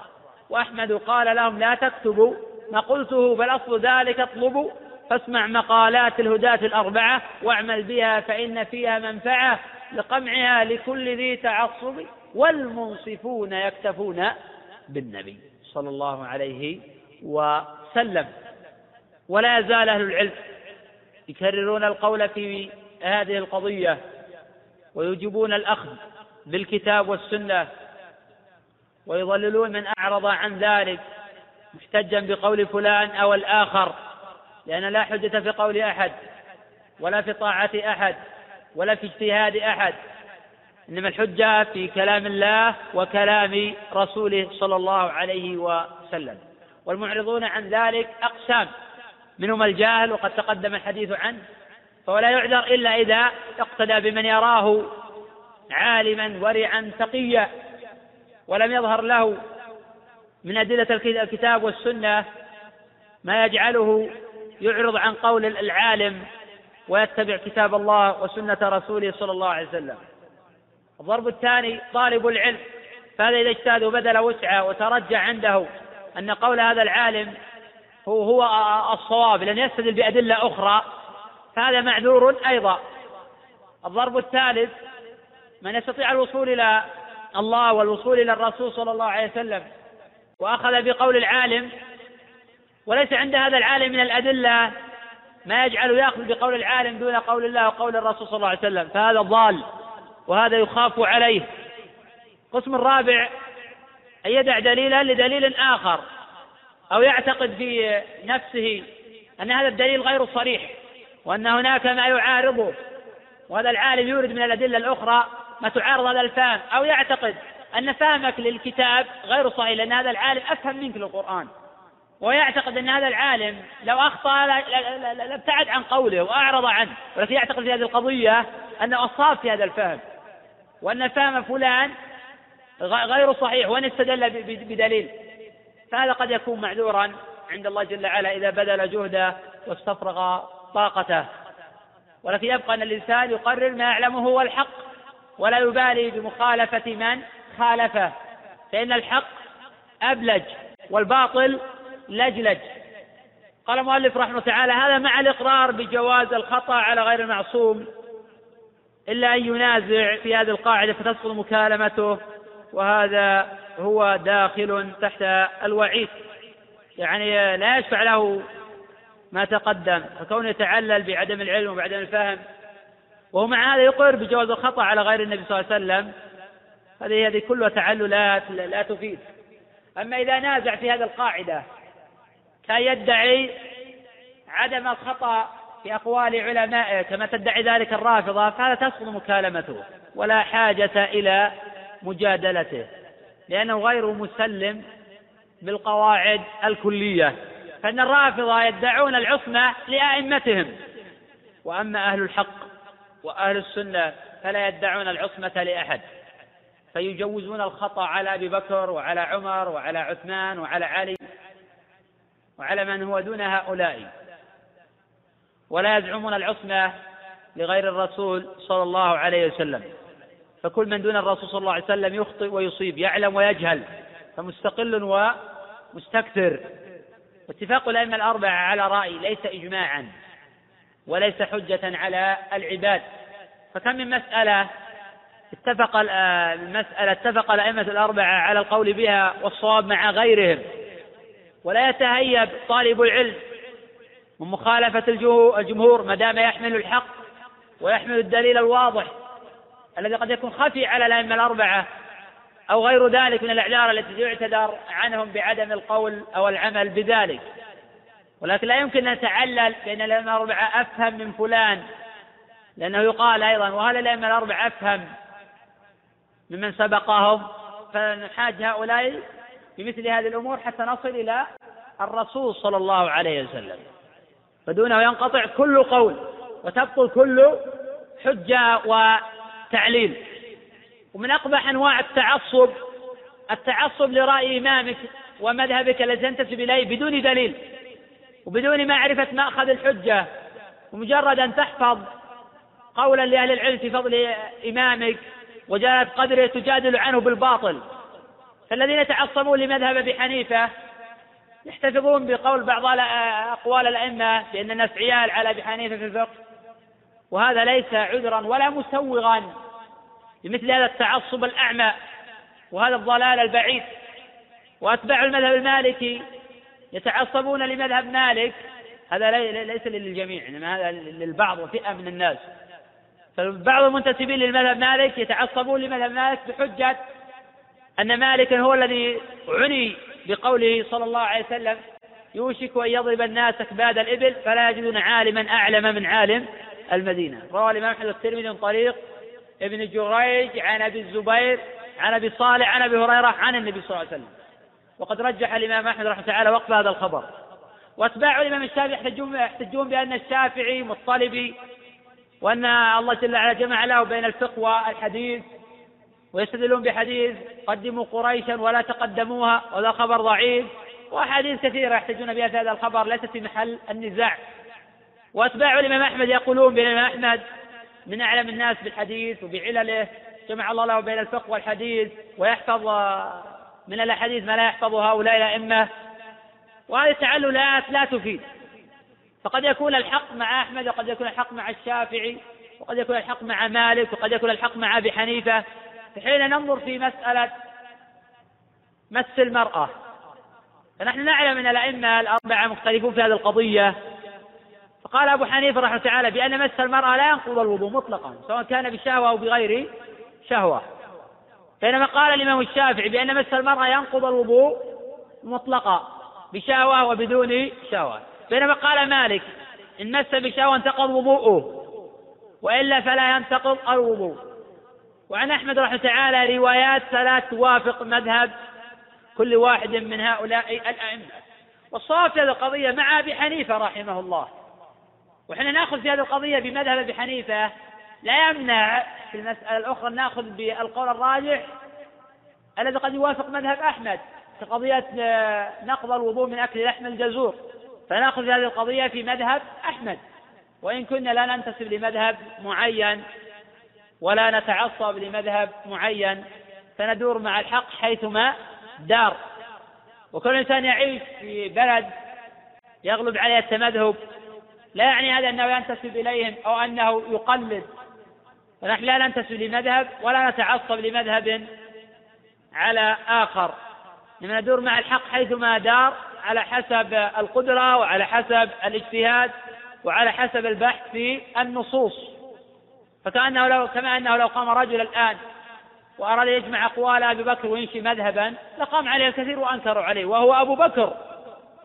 S3: وأحمد قال لهم لا تكتبوا ما قلته بل أصل ذلك اطلبوا فاسمع مقالات الهداة الأربعة واعمل بها فإن فيها منفعة لقمعها لكل ذي تعصب والمنصفون يكتفون بالنبي صلى الله عليه وسلم. ولا يزال أهل العلم يكررون القول في هذه القضية ويجبون الأخذ بالكتاب والسنة ويضللون من أعرض عن ذلك محتجا بقول فلان أو الآخر لأن لا حجة في قول أحد ولا في طاعة أحد. ولا في اجتهاد أحد. إنما الحجة في كلام الله وكلام رسوله صلى الله عليه وسلم. والمعرضون عن ذلك أقسام. منهم الجاهل وقد تقدم الحديث عنه. فهو لا يعذر إلا إذا اقتدى بمن يراه عالما ورعا تقيا. ولم يظهر له من أدلة الكتاب والسنة ما يجعله يعرض عن قول العالم ويتبع كتاب الله وسنة رسوله صلى الله عليه وسلم. الضرب الثاني طالب العلم. فهذا إذا اجتهد وبذل وسعه وترجع عنده أن قول هذا العالم هو هو الصواب لن يستدل بأدلة أخرى فهذا معذور أيضا. الضرب الثالث من يستطيع الوصول إلى الله والوصول إلى الرسول صلى الله عليه وسلم وأخذ بقول العالم وليس عند هذا العالم من الأدلة ما يجعله يأخذ بقول العالم دون قول الله وقول الرسول صلى الله عليه وسلم فهذا ضال وهذا يخاف عليه. القسم الرابع أن يدع دليلا لدليل آخر أو يعتقد في نفسه أن هذا الدليل غير صريح وأن هناك ما يعارضه وهذا العالم يورد من الأدلة الأخرى ما تعارض هذا الفهم أو يعتقد أن فهمك للكتاب غير صحيح لأن هذا العالم أفهم منك للقرآن. ويعتقد أن هذا العالم لو أخطأ لابتعد عن قوله وأعرض عنه ولكن يعتقد في هذه القضية أنه أصاب في هذا الفهم وأن فهم فلان غير صحيح وأن استدل بدليل. فهذا قد يكون معذورا عند الله جل وعلا إذا بذل جهده واستفرغ طاقته. ولكن يبقى أن الإنسان يقرر ما يعلمه هو الحق ولا يبالي بمخالفة من خالفه فإن الحق أبلج والباطل لجلج. قال المؤلف رحمه تعالى هذا مع الإقرار بجواز الخطأ على غير المعصوم إلا أن ينازع في هذه القاعدة فتسقط مكالمته وهذا هو داخل تحت الوعيد. يعني لا يشفع له ما تقدم فكونه يتعلل بعدم العلم وبعدم الفهم. وهو مع هذا يقر بجواز الخطأ على غير النبي صلى الله عليه وسلم. هذه هذه كلها تعللات لا تفيد. أما إذا نازع في هذه القاعدة كان يدعي عدم الخطأ في أقوال علمائه كما تدعي ذلك الرافضة فهذا تسقط مكالمته ولا حاجة إلى مجادلته لأنه غير مسلم بالقواعد الكلية فإن الرافضة يدعون العصمة لأئمتهم وأما أهل الحق وأهل السنة فلا يدعون العصمة لأحد فيجوزون الخطأ على أبي بكر وعلى عمر وعلى عثمان وعلى علي. وعلى من هو دون هؤلاء. ولا يزعمون العصمة لغير الرسول صلى الله عليه وسلم. فكل من دون الرسول صلى الله عليه وسلم يخطئ ويصيب يعلم ويجهل فمستقل ومستكثر. واتفاق الأئمة الأربعة على رأي ليس إجماعا وليس حجة على العباد. فكم من مسألة اتفق المسألة اتفق الأئمة الأربعة على القول بها والصواب مع غيرهم. ولا يتهيب طالب العلم من مخالفة الجمهور ما دام يحمل الحق ويحمل الدليل الواضح الذي قد يكون خفي على الأئمة الأربعة أو غير ذلك من الأعذار التي يعتذر عنهم بعدم القول أو العمل بذلك. ولكن لا يمكن أن نتعلل بأن الأئمة الأربعة أفهم من فلان لأنه يقال أيضا وهل الأئمة الأربعة أفهم ممن سبقهم؟ فنحاج هؤلاء بمثل هذه الأمور حتى نصل إلى الرسول صلى الله عليه وسلم. فدونه ينقطع كل قول وتبطل كل حجة وتعليل. ومن أقبح أنواع التعصب التعصب لرأي إمامك ومذهبك الذي تنتسب إليه بدون دليل وبدون معرفة مأخذ الحجة ومجرد أن تحفظ قولا لأهل العلم في فضل إمامك وجلالة قدرة تجادل عنه بالباطل. فالذين يتعصبون لمذهب أبي حنيفة يحتفظون بقول بعض أقوال الأئمة بأن الناس عيال على أبي حنيفة في الفقه. وهذا ليس عذرا ولا مسوغا لمثل هذا التعصب الأعمى وهذا الضلال البعيد. وأتباع المذهب المالكي يتعصبون لمذهب مالك. هذا ليس للجميع إنما هذا للبعض وفئة من الناس. فبعض المنتسبين للمذهب مالك يتعصبون لمذهب مالك بحجة أن مالكا هو الذي عني بقوله صلى الله عليه وسلم يوشك أن يضرب الناس أكباد الإبل فلا يجدون عالما أعلم من عالم المدينة. روى الإمام أحمد الترمذي من طريق ابن جريج عن أبي الزبير عن أبي صالح عن أبي هريرة عن النبي صلى الله عليه وسلم. وقد رجح الإمام أحمد رحمه تعالى وقف هذا الخبر. وأتباع الإمام الشافعي يحتجون يحتجون بأن الشافعي مطلبي وأن الله جل وعلا جمع له بين الفقه والحديث. ويستدلون بحديث قدموا قريشا ولا تقدموها وهذا خبر ضعيف. وأحاديث كثيرة يحتجون بها في هذا الخبر ليست في محل النزاع. وأتباع الإمام أحمد يقولون بأن الإمام أحمد من أعلم الناس بالحديث وبعلله. جمع الله له بين الفقه والحديث ويحفظ من الأحاديث ما لا يحفظ هؤلاء الأئمة. وهذه التعللات لا تفيد. فقد يكون الحق مع أحمد وقد يكون الحق مع الشافعي وقد يكون الحق مع مالك وقد يكون الحق مع أبي حنيفة. حين ننظر في مسألة مس المرأة. فنحن نعلم أن الأئمة الأربعة مختلفون في هذه القضية. فقال أبو حنيفة رحمه تعالى بأن مس المرأة لا ينقض الوضوء مطلقا سواء كان بشهوة أو بغير شهوة. بينما قال الإمام الشافعي بأن مس المرأة ينقض الوضوء مطلقا بشهوة وبدون شهوة. بينما قال مالك إن مس بشهوة انتقض وضوءه وإلا فلا ينتقض الوضوء. وعن أحمد رحمه تعالى روايات ثلاث توافق مذهب كل واحد من هؤلاء الأئمة. والصواب في هذه القضية مع أبي حنيفة رحمه الله. وحين نأخذ في هذه القضية بمذهب أبي حنيفة لا يمنع في المسألة الأخرى نأخذ بالقول الراجح الذي قد يوافق مذهب أحمد في قضية آه، نقض الوضوء من أكل لحم الجزور. فنأخذ هذه القضية في مذهب أحمد. وإن كنا لا ننتسب لمذهب معين ولا نتعصب لمذهب معين فندور مع الحق حيثما دار. وكل إنسان يعيش في بلد يغلب عليه التمذهب لا يعني هذا أنه ينتسب إليهم أو أنه يقلد. فنحن لا ننتسب لمذهب ولا نتعصب لمذهب على آخر. إنما ندور مع الحق حيثما دار على حسب القدرة وعلى حسب الاجتهاد وعلى حسب البحث في النصوص. فكأنه لو كما أنه لو قام رجل الآن وأراد يجمع أقوال أبي بكر وينشي مذهبا لقام عليه الكثير وأنكروا عليه وهو أبو بكر.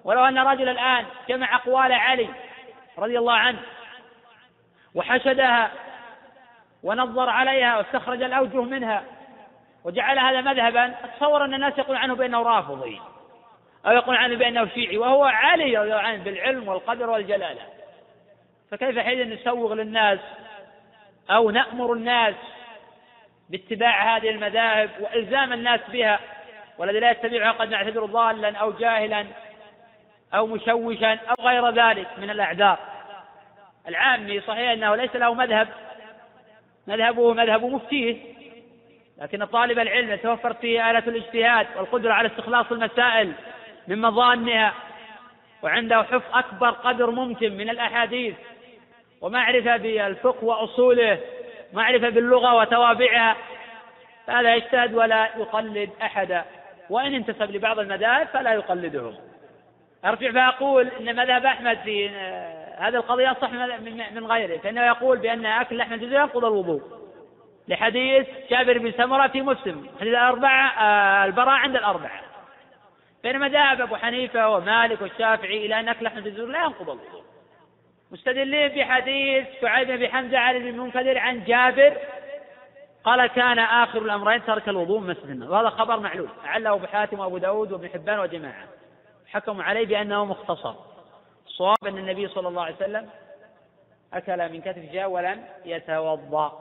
S3: ولو أن رجل الآن جمع أقوال علي رضي الله عنه وحشدها ونظر عليها واستخرج الأوجه منها وجعل هذا مذهبا أتصور أن الناس يقول عنه بأنه رافضي أو يقول عنه بأنه شيعي وهو علي رضي الله عنه بالعلم والقدر والجلالة. فكيف حين نسوغ للناس أو نأمر الناس باتباع هذه المذاهب وإلزام الناس بها والذي لا يتبعها قد نعتبره ضالا أو جاهلا أو مشوشا أو غير ذلك من الأعذار. العامي صحيح أنه ليس له مذهب مذهبه مذهب مفتيه لكن طالب العلم يتوفر فيه آلة الاجتهاد والقدرة على استخلاص المسائل من مظانها وعنده حفظ أكبر قدر ممكن من الأحاديث. ومعرفة بالفقه وأصوله معرفة باللغة وتوابعها. فهذا يجتهد ولا يقلد أحدا. وإن انتسب لبعض المذاهب فلا يقلدهم. أرجع فأقول أن مذهب أحمد في هذه القضية أصح من غيره. فإنه يقول بأن أكل لحم الجزر ينقض الوضوء. لحديث جابر بن سمرة في مسلم حديث الأربعة آه، البراء عند الأربعة. بينما ذهب أبو حنيفة ومالك والشافعي إلى أن أكل لحم الجزور لا ينقض الوضوء. مستدلين بحديث شعيب بن حمزة عن ابن المنكدر عن جابر؟ قال كان آخر الأمرين ترك الوضوء مسجدا وهذا خبر معلول. أعله أبو حاتم وأبو داود وابن حبان وجماعة. حكموا عليه بأنه مختصر. الصواب أن النبي صلى الله عليه وسلم أكل من كتف جاء ولم يتوضأ.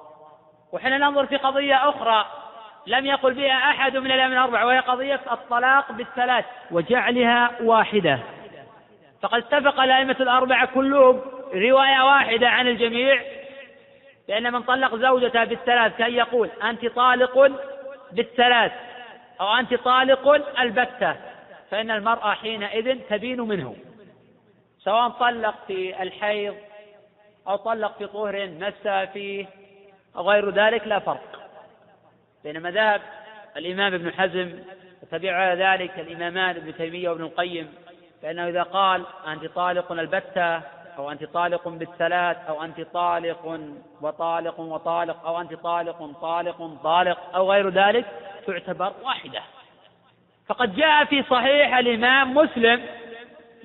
S3: وحين ننظر في قضية أخرى. لم يقل بها أحد من الأئمة الأربعة وهي قضية الطلاق بالثلاث وجعلها واحدة. فقد اتفق الأئمة الأربعة كلهم رواية واحدة عن الجميع بأن من طلق زوجته بالثلاث كأن يقول أنت طالق بالثلاث أو أنت طالق البتة فإن المرأة حينئذ تبين منه سواء طلق في الحيض أو طلق في طهر مس فيه أو غير ذلك لا فرق. بين مذاهب الإمام ابن حزم وتبع على ذلك الإمامان ابن تيمية وابن القيم فإنه إذا قال أنت طالق البتة أو أنت طالق بالثلاث أو أنت طالق وطالق وطالق أو أنت طالق طالق طالق أو غير ذلك تعتبر واحدة. فقد جاء في صحيح الإمام مسلم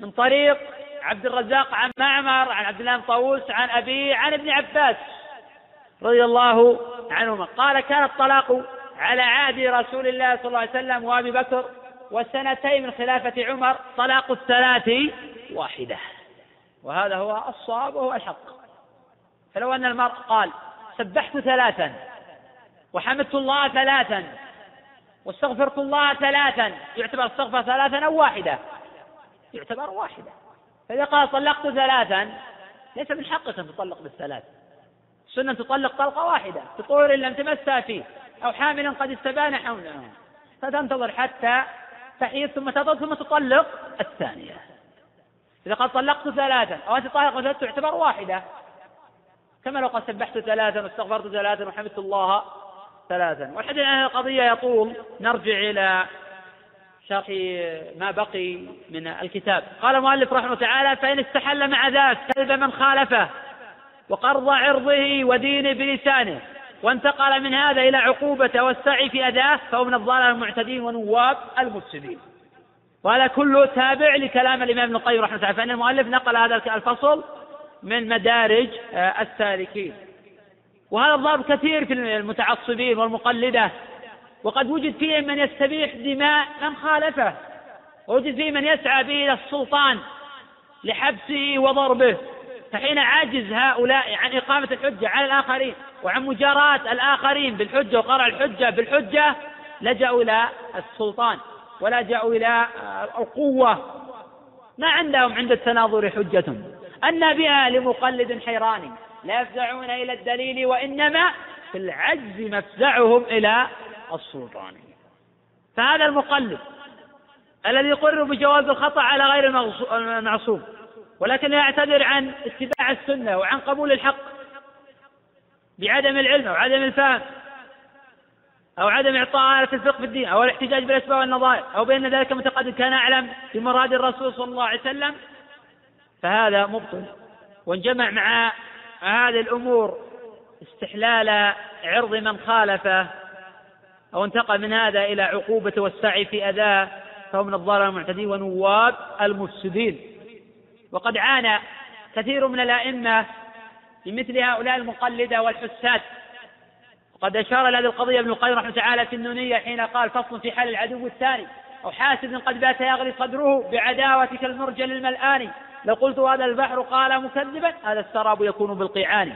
S3: من طريق عبد الرزاق عن معمر عن عبد الله طاووس عن أبيه عن ابن عباس رضي الله عنهما. قال كان الطلاق على عهد رسول الله صلى الله عليه وسلم وأبي بكر والسنتين من خلافة عمر طلاق الثلاث واحدة. وهذا هو الصواب وهو الحق. فلو أن المرء قال سبحت ثلاثا وحمدت الله ثلاثا واستغفرت الله ثلاثا يعتبر استغفر ثلاثا أو واحدة. يعتبر واحدة. فإذا قال طلقت ثلاثا ليس من حقك أن تطلق بالثلاث. السنة تطلق طلقة واحدة بطهور لم تمسها فيه أو حامل قد استبان حوله. فتنتظر حتى تحيض ثم تضل ثم تطلق الثانية. إذا قال طلقت ثلاثا أو أنت طالق ثلاثة تعتبر واحدة. كما لو قد سبحت ثلاثا واستغفرت ثلاثا وحمدت الله ثلاثا. والحديث عن القضية يطول نرجع إلى شرح ما بقي من الكتاب. قال المؤلف رحمه تعالى فإن استحل مع ذاك كلب من خالفه وقرض عرضه ودينه بلسانه وانتقل من هذا إلى عقوبة والسعي في أداه فهو من الضالة المعتدين ونواب المفسدين. وهذا كله تابع لكلام الإمام ابن القيم رحمه الله فإن المؤلف نقل هذا الفصل من مدارج آه، السالكين. وهذا الضرب كثير في المتعصبين والمقلدة. وقد وجد فيهم من يستبيح دماء من خالفه. ووجد فيه من يسعى به إلى السلطان لحبسه وضربه. فحين عجز هؤلاء عن إقامة الحجة على الآخرين وعن مجاراة الآخرين بالحجة وقرع الحجة بالحجة لجأوا إلى السلطان. ولجأوا إلى القوة. ما عندهم عند التناظر حجة أن بها لمقلد حيران لا يفزعون إلى الدليل وإنما في العجز مفزعهم إلى السلطان. فهذا المقلد الذي يقر بجواز الخطأ على غير المعصوم ولكن يعتذر عن اتباع السنة وعن قبول الحق بعدم العلم أو عدم الفهم. أو عدم إعطاء آلة الفقه في الدين أو الاحتجاج بالأسباب والنظائر أو بأن ذلك متقدم كان أعلم بمراد الرسول صلى الله عليه وسلم فهذا مبطل. وانجمع مع هذه الأمور استحلال عرض من خالفه أو انتقل من هذا إلى عقوبة والسعي في أذاه فهو من الضالة المعتدين ونواب المفسدين. وقد عانى كثير من الأئمة بمثل هؤلاء المقلدة والحساد. وقد أشار إلى هذه القضية ابن القيم رحمه تعالى في النونية حين قال فصل في حال العدو الثاني. أو حاسد قد بات يغلي صدره بعداوتك المرجل الملآن. لو قلت هذا البحر قال مكذبا هذا السراب يكون بالقيعان.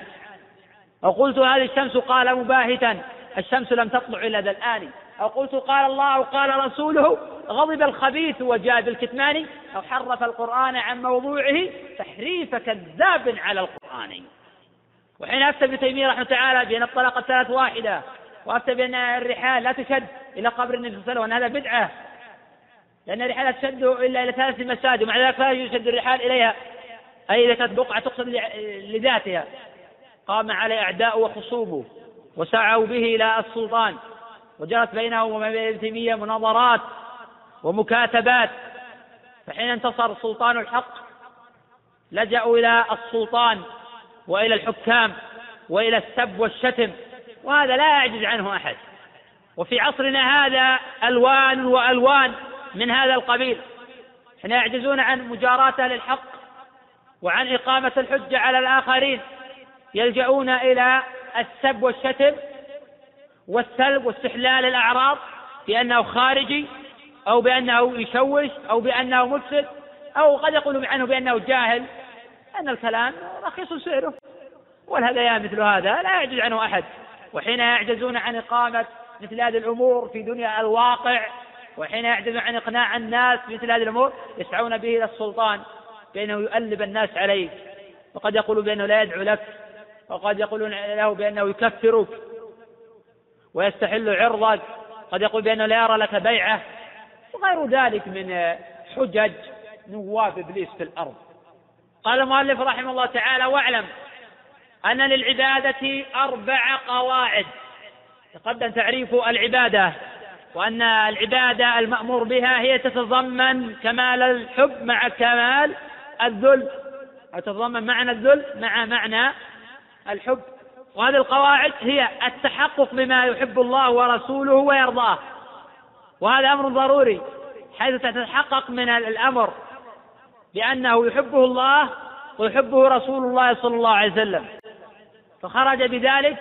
S3: أو قلت هذه الشمس قال مباهتا الشمس لم تطلع إلا ذا الآن. أو قلت قال الله قال رسوله غضب الخبيث وجاء بالكتمان أو حرف القرآن عن موضوعه تحريف كذاب على القرآن. وحين أفتى ابن تيمية رحمه تعالى بأن الطلاق الثلاث واحدة وأفتى بأن الرحال لا تشد إلى قبر النبي صلى الله عليه وسلم وأن هذا بدعة. لأن الرحال لا تشد إلا إلى ثلاث مساجد ومع ذلك لا يشد الرحال إليها. أي إذا كانت بقعة تقصد لذاتها. قام عليه أعداء وخصومه وسعوا به إلى السلطان وجرت بينه وبين ابن تيمية مناظرات ومكاتبات. فحين انتصر سلطان الحق لجأوا إلى السلطان. وإلى الحكام وإلى السب والشتم وهذا لا يعجز عنه أحد. وفي عصرنا هذا ألوان وألوان من هذا القبيل. حين يعجزون عن مجاراة أهل الحق وعن إقامة الحجة على الآخرين يلجؤون إلى السب والشتم والسلب واستحلال الأعراض بأنه خارجي أو بأنه يشوش أو بأنه مفسد أو قد يقول عنه بأنه جاهل. أن الكلام رخيص سعره والهذيان مثل هذا لا يعجز عنه أحد. وحين يعجزون عن إقامة مثل هذه الأمور في دنيا الواقع وحين يعجزون عن إقناع الناس بمثل هذه الأمور يسعون به إلى السلطان بأنه يؤلب الناس عليه. وقد يقول بأنه لا يدعو لك وقد يقولون له بأنه يكفرك ويستحل عرضك قد يقول بأنه لا يرى لك بيعة وغير ذلك من حجج نواب إبليس في الأرض. قال المؤلف رحمه الله تعالى واعلم أن للعبادة أربع قواعد. تقدم تعريف العبادة وأن العبادة المأمور بها هي تتضمن كمال الحب مع كمال الذل. أو تتضمن معنى الذل مع معنى الحب. وهذه القواعد هي التحقق بما يحب الله ورسوله ويرضاه. وهذا أمر ضروري حيث تتحقق من الأمر. بأنه يحبه الله ويحبه رسول الله صلى الله عليه وسلم. فخرج بذلك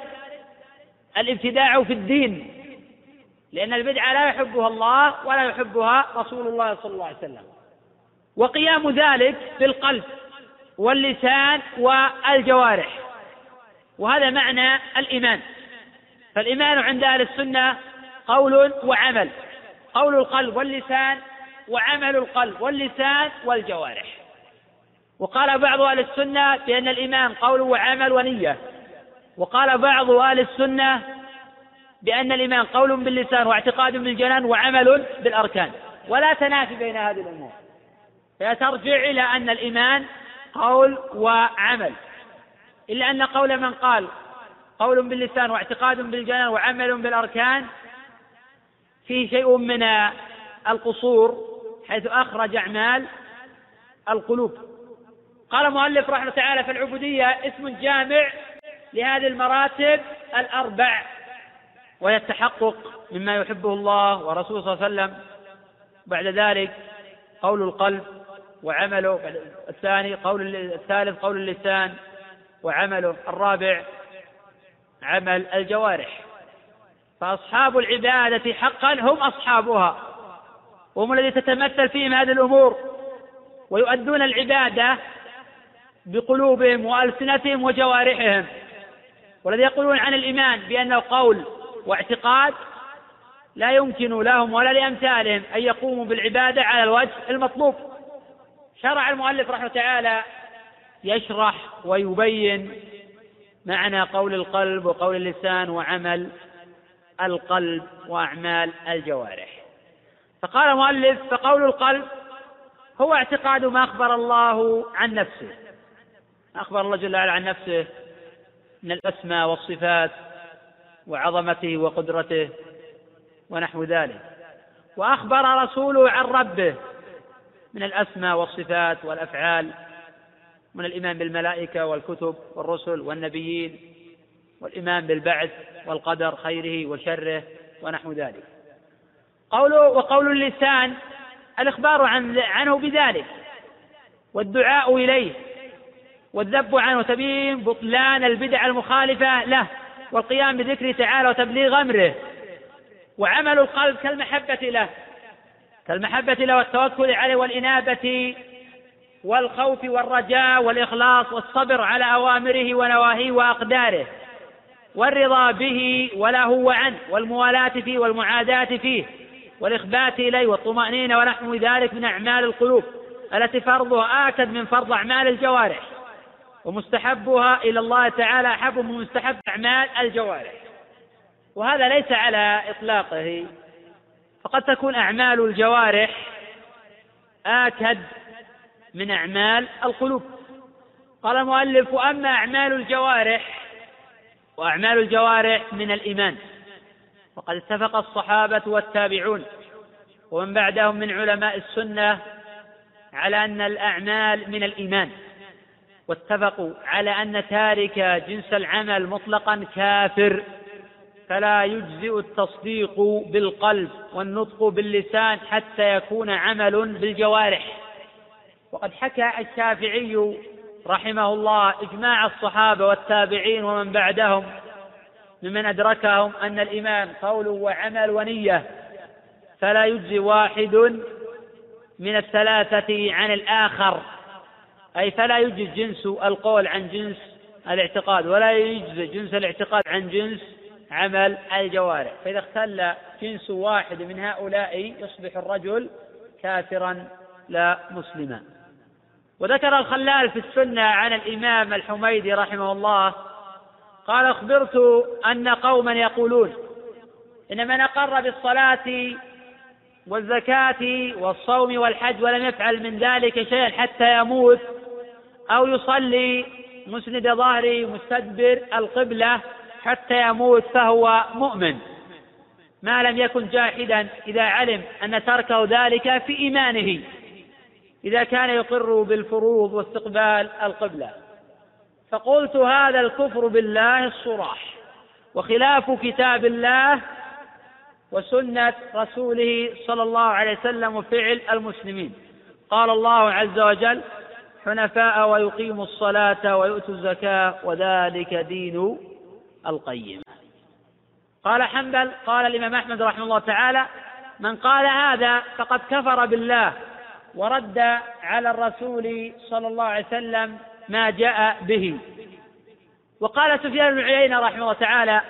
S3: الابتداع في الدين لأن البدعة لا يحبها الله ولا يحبها رسول الله صلى الله عليه وسلم. وقيام ذلك بالقلب واللسان والجوارح. وهذا معنى الإيمان. فالإيمان عند أهل السنة قول وعمل. قول القلب واللسان وعمل القلب واللسان والجوارح. وقال بعض أهل السنة بأن الإيمان قول وعمل ونية. وقال بعض أهل السنة بأن الإيمان قول باللسان واعتقاد بالجنان وعمل بالأركان. ولا تنافي بين هذه الأمور. فهي ترجع إلى أن الإيمان قول وعمل. إلا أن قول من قال قول باللسان واعتقاد بالجنان وعمل بالأركان فيه شيء من القصور حيث أخرج أعمال القلوب. قال المؤلف رحمه الله تعالى في العبودية اسم جامع لهذه المراتب الأربع وهي التحقق مما يحبه الله ورسوله صلى الله عليه وسلم. بعد ذلك قول القلب وعمله الثاني قول الثالث قول اللسان وعمله. الرابع عمل الجوارح. فأصحاب العبادة حقا هم أصحابها. وهم الذي تتمثل فيهم هذه الأمور ويؤدون العبادة بقلوبهم وألسنتهم وجوارحهم والذي يقولون عن الإيمان بأنه قول واعتقاد لا يمكن لهم ولا لأمثالهم أن يقوموا بالعبادة على الوجه المطلوب. شرع المؤلف رحمه تعالى يشرح ويبين معنى قول القلب وقول اللسان وعمل القلب وأعمال الجوارح. فقال المؤلف فقول القلب هو اعتقاد ما أخبر الله عن نفسه. أخبر الله جل وعلا عن نفسه؟ من الأسماء والصفات وعظمته وقدرته ونحو ذلك. وأخبر رسوله عن ربه من الأسماء والصفات والأفعال من الإيمان بالملائكة والكتب والرسل والنبيين والإيمان بالبعث والقدر خيره وشره ونحو ذلك. قوله وقول اللسان الإخبار عن عنه بذلك والدعاء إليه والذب عنه وتبيين بطلان البدع المخالفة له والقيام بذكره تعالى وتبليغ أمره وعمل القلب كالمحبة له كالمحبة له والتوكل عليه والإنابة والخوف والرجاء والإخلاص والصبر على أوامره ونواهيه وأقداره والرضا به وله وعنه والموالاة فيه والمعاداة فيه. والإخبات إليه والطمأنينة ونحو ذلك من أعمال القلوب التي فرضها آكد من فرض أعمال الجوارح ومستحبها إلى الله تعالى أحب من مستحب أعمال الجوارح. وهذا ليس على إطلاقه. فقد تكون أعمال الجوارح آكد من أعمال القلوب. قال المؤلف وأما أعمال الجوارح وأعمال الجوارح من الإيمان. وقد اتفق الصحابة والتابعون ومن بعدهم من علماء السنة على أن الأعمال من الإيمان واتفقوا على أن تارك جنس العمل مطلقا كافر فلا يجزئ التصديق بالقلب والنطق باللسان حتى يكون عمل بالجوارح. وقد حكى الشافعي رحمه الله إجماع الصحابة والتابعين ومن بعدهم ممن أدركهم أن الإيمان قول وعمل ونية فلا يجزي واحد من الثلاثة عن الآخر. أي فلا يجزي جنس القول عن جنس الاعتقاد ولا يجزي جنس الاعتقاد عن جنس عمل الجوارح. فإذا اختل جنس واحد من هؤلاء يصبح الرجل كافرا لا مسلما. وذكر الخلال في السنة عن الإمام الحميدي رحمه الله قال أخبرت أن قوما يقولون إن من أقر بالصلاة والزكاة والصوم والحج ولم يفعل من ذلك شيئا حتى يموت أو يصلي مسند ظهره مستدبر القبلة حتى يموت فهو مؤمن. ما لم يكن جاحدا إذا علم أن تركه ذلك في إيمانه إذا كان يقر بالفروض واستقبال القبلة. فقلت هذا الكفر بالله الصراح وخلاف كتاب الله وسنة رسوله صلى الله عليه وسلم وفعل المسلمين. قال الله عز وجل حنفاء ويقيموا الصلاة ويؤتوا الزكاة وذلك دين القيم. قال حنبل قال الإمام أحمد رحمه الله تعالى من قال هذا فقد كفر بالله ورد على الرسول صلى الله عليه وسلم ما جاء به. وقال سفيان بن عيينة رحمه الله تعالى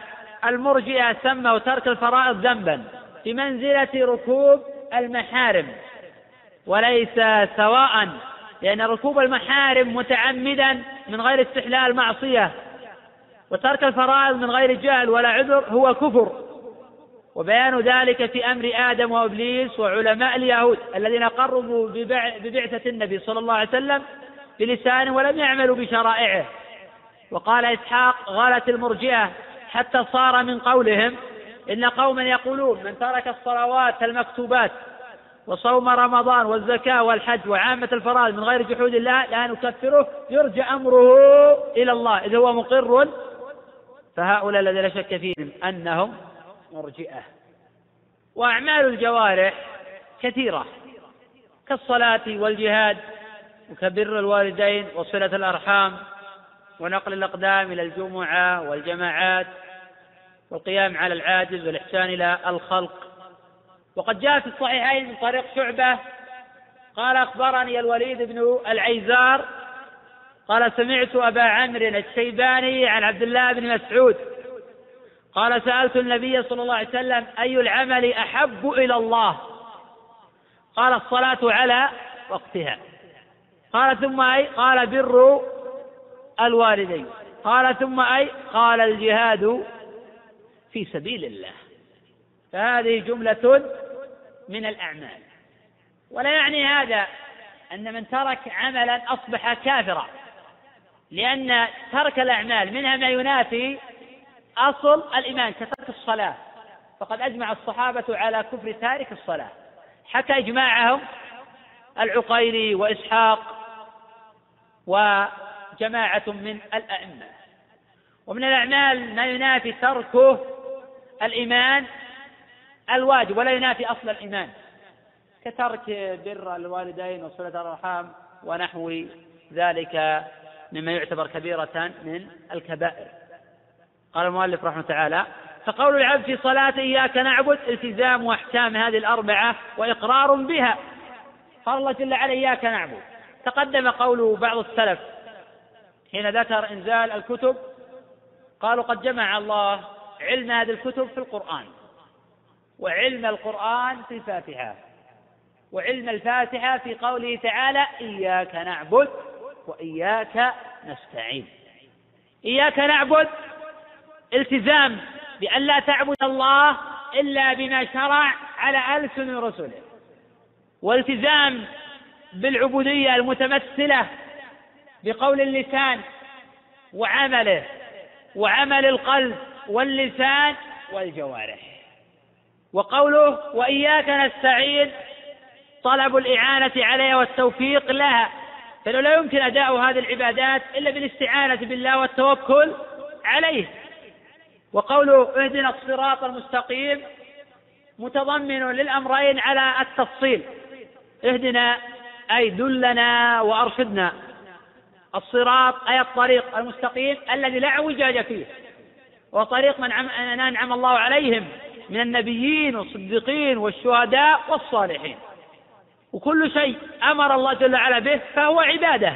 S3: المرجئة سموا ترك الفرائض ذنبا بمنزلة ركوب المحارم وليس سواء لأن ركوب المحارم متعمدا من غير استحلال معصية وترك الفرائض من غير جهل ولا عذر هو كفر. وبيان ذلك في أمر آدم وإبليس وعلماء اليهود الذين قربوا ببعثة النبي صلى الله عليه وسلم بلسان ولم يعملوا بشرائعه. وقال إسحاق غالت المرجئة حتى صار من قولهم إن قوما يقولون من ترك الصلوات المكتوبات وصوم رمضان والزكاة والحج وعامة الفرائض من غير جحود الله لا نكفره يرجع أمره إلى الله. إذ هو مقر. فهؤلاء الذين لا شك فيهم أنهم مرجئة. وأعمال الجوارح كثيرة. كالصلاة والجهاد. وكبر الوالدين وصلة الأرحام ونقل الأقدام إلى الجمعة والجماعات والقيام على العاجز والإحسان إلى الخلق. وقد جاء في الصحيحين من طريق شعبة قال أخبرني الوليد بن العيزار قال سمعت أبا عمرو الشيباني عن عبد الله بن مسعود قال سألت النبي صلى الله عليه وسلم أي العمل أحب إلى الله؟ قال الصلاة على وقتها. قال ثم أي؟ قال بر الوالدين. قال ثم أي؟ قال الجهاد في سبيل الله. فهذه جملة من الأعمال. ولا يعني هذا أن من ترك عملا أصبح كافرا. لأن ترك الأعمال منها ما ينافي أصل الإيمان كترك الصلاة. فقد أجمع الصحابة على كفر تارك الصلاة. حكى إجماعهم العقيري وإسحاق وجماعة من الأئمة. ومن الأعمال ما ينافي تركه الإيمان الواجب ولا ينافي أصل الإيمان. كترك بر الوالدين وصلة الأرحام ونحو ذلك مما يعتبر كبيرة من الكبائر. قال المؤلف رحمه تعالى فقول العبد في صلاته إياك نعبد التزام أحكام هذه الأربعة وإقرار بها. قال الله جل وعلا إياك نعبد. تقدم قول بعض السلف حين ذكر إنزال الكتب قالوا قد جمع الله علم هذه الكتب في القرآن وعلم القرآن في الفاتحة وعلم الفاتحة في قوله تعالى إياك نعبد وإياك نستعين إياك نعبد التزام بأن لا تعبد الله إلا بما شرع على ألسن رسله والتزام بالعبودية المتمثلة بقول اللسان وعمله وعمل القلب واللسان والجوارح. وقوله وإياك نستعين طلب الإعانة عليها والتوفيق لها. فإنه لا يمكن أداء هذه العبادات إلا بالاستعانة بالله والتوكل عليه. وقوله اهدنا الصراط المستقيم متضمن للأمرين على التفصيل. اهدنا أي دلنا وأرشدنا. الصراط أي الطريق المستقيم الذي لا اعوجاج فيه. وطريق من أنعم الله عليهم من النبيين والصديقين والشهداء والصالحين. وكل شيء أمر الله جل وعلا به فهو عبادة.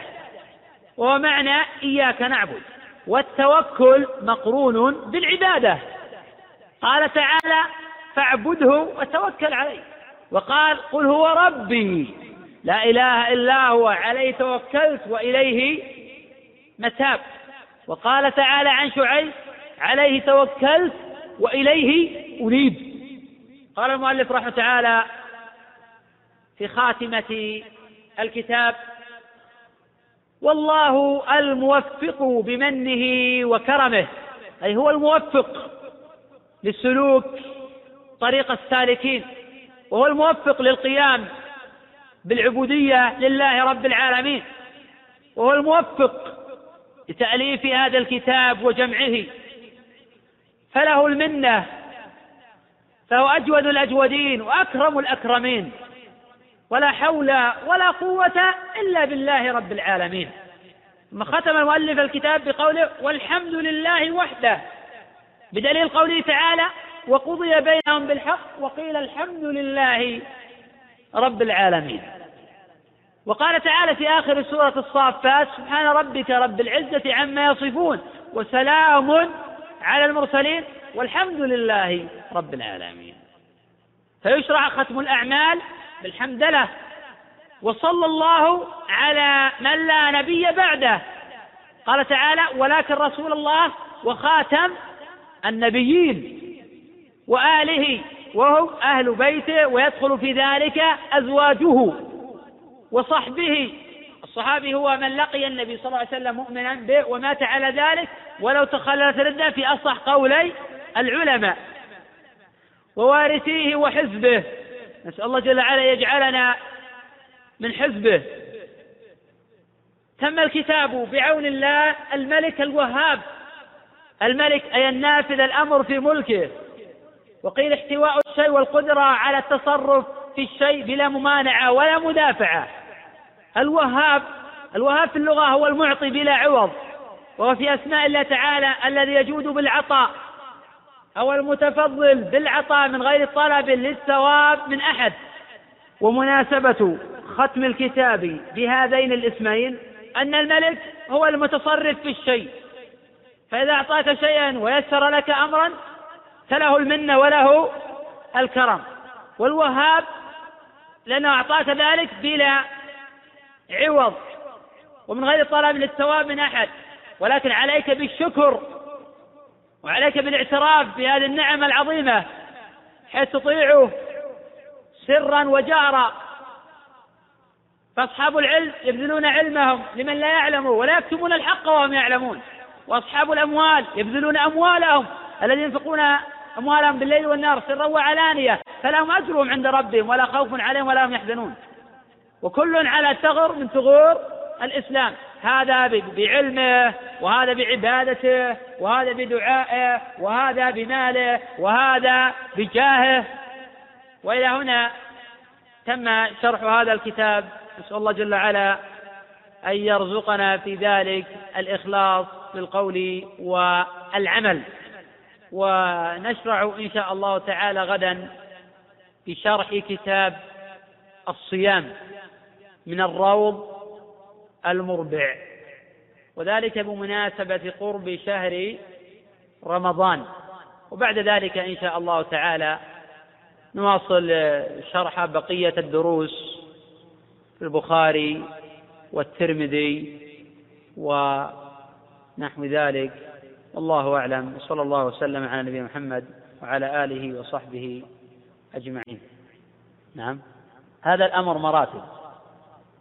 S3: وهو معنى إياك نعبد. والتوكل مقرون بالعبادة. قال تعالى فاعبده وتوكل عليه. وقال قل هو ربي. لا إله إلا هو عليه توكلت وإليه متاب. وقال تعالى عن شعيب عليه توكلت وإليه أنيب. قال المؤلف رحمه تعالى في خاتمة الكتاب والله الموفق بمنه وكرمه أي هو الموفق للسلوك طريق السالكين وهو الموفق للقيام بالعبودية لله رب العالمين. وهو الموفق لتأليف هذا الكتاب وجمعه. فله المنة. فهو أجود الأجودين وأكرم الأكرمين. ولا حول ولا قوة إلا بالله رب العالمين. ثم ختم المؤلف الكتاب بقوله والحمد لله وحده. بدليل قوله تعالى وقضي بينهم بالحق وقيل الحمد لله رب العالمين. وقال تعالى في آخر سورة الصافات سبحان ربك رب العزة عما يصفون وسلام على المرسلين والحمد لله رب العالمين. فيشرع ختم الأعمال بالحمدلة وصلى الله على من لا نبي بعده. قال تعالى ولكن رسول الله وخاتم النبيين وآله وهم أهل بيته ويدخل في ذلك أزواجه وصحبه. الصحابي هو من لقي النبي صلى الله عليه وسلم مؤمنا به ومات على ذلك ولو تخللت ردة في أصح قولي العلماء. ووارثيه وحزبه. نسأل الله جل وعلا يجعلنا من حزبه. تم الكتاب بعون الله الملك الوهاب. الملك أي النافذ الأمر في ملكه. وقيل احتواء الشيء والقدرة على التصرف في الشيء بلا ممانعة ولا مدافعة. الوهاب الوهاب في اللغة هو المعطي بلا عوض وهو في أسماء الله تعالى الذي يجود بالعطاء أو المتفضل بالعطاء من غير طلب للثواب من أحد. ومناسبة ختم الكتاب بهذين الاسمين أن الملك هو المتصرف في الشيء. فإذا أعطاك شيئا ويسر لك أمرا فله المنة وله الكرم. والوهاب لأنه أعطاك ذلك بلا عوض ومن غير طلب للثواب من أحد. ولكن عليك بالشكر وعليك بالاعتراف بهذه النعم العظيمة حيث تطيعه سرا وجهرا فأصحاب العلم يبذلون علمهم لمن لا يعلم ولا يكتمون الحق وهم يعلمون. وأصحاب الأموال يبذلون أموالهم الذين ينفقون أموالهم بالليل والنهار سرا وعلانية. فلهم أجرهم عند ربهم ولا خوف عليهم ولا هم يحزنون. وكل على ثغر من ثغور الإسلام. هذا بعلمه وهذا بعبادته وهذا بدعائه وهذا بماله وهذا بجاهه. وإلى هنا تم شرح هذا الكتاب. نسأل الله جل وعلا أن يرزقنا في ذلك الإخلاص في القول والعمل. ونشرع إن شاء الله تعالى غدا بشرح كتاب الصيام من الروض المربع. وذلك بمناسبة قرب شهر رمضان. وبعد ذلك إن شاء الله تعالى نواصل شرح بقية الدروس في البخاري والترمذي ونحو ذلك. والله أعلم. وصلى الله وسلم على نبينا محمد وعلى آله وصحبه أجمعين. نعم. هذا الأمر مراتب.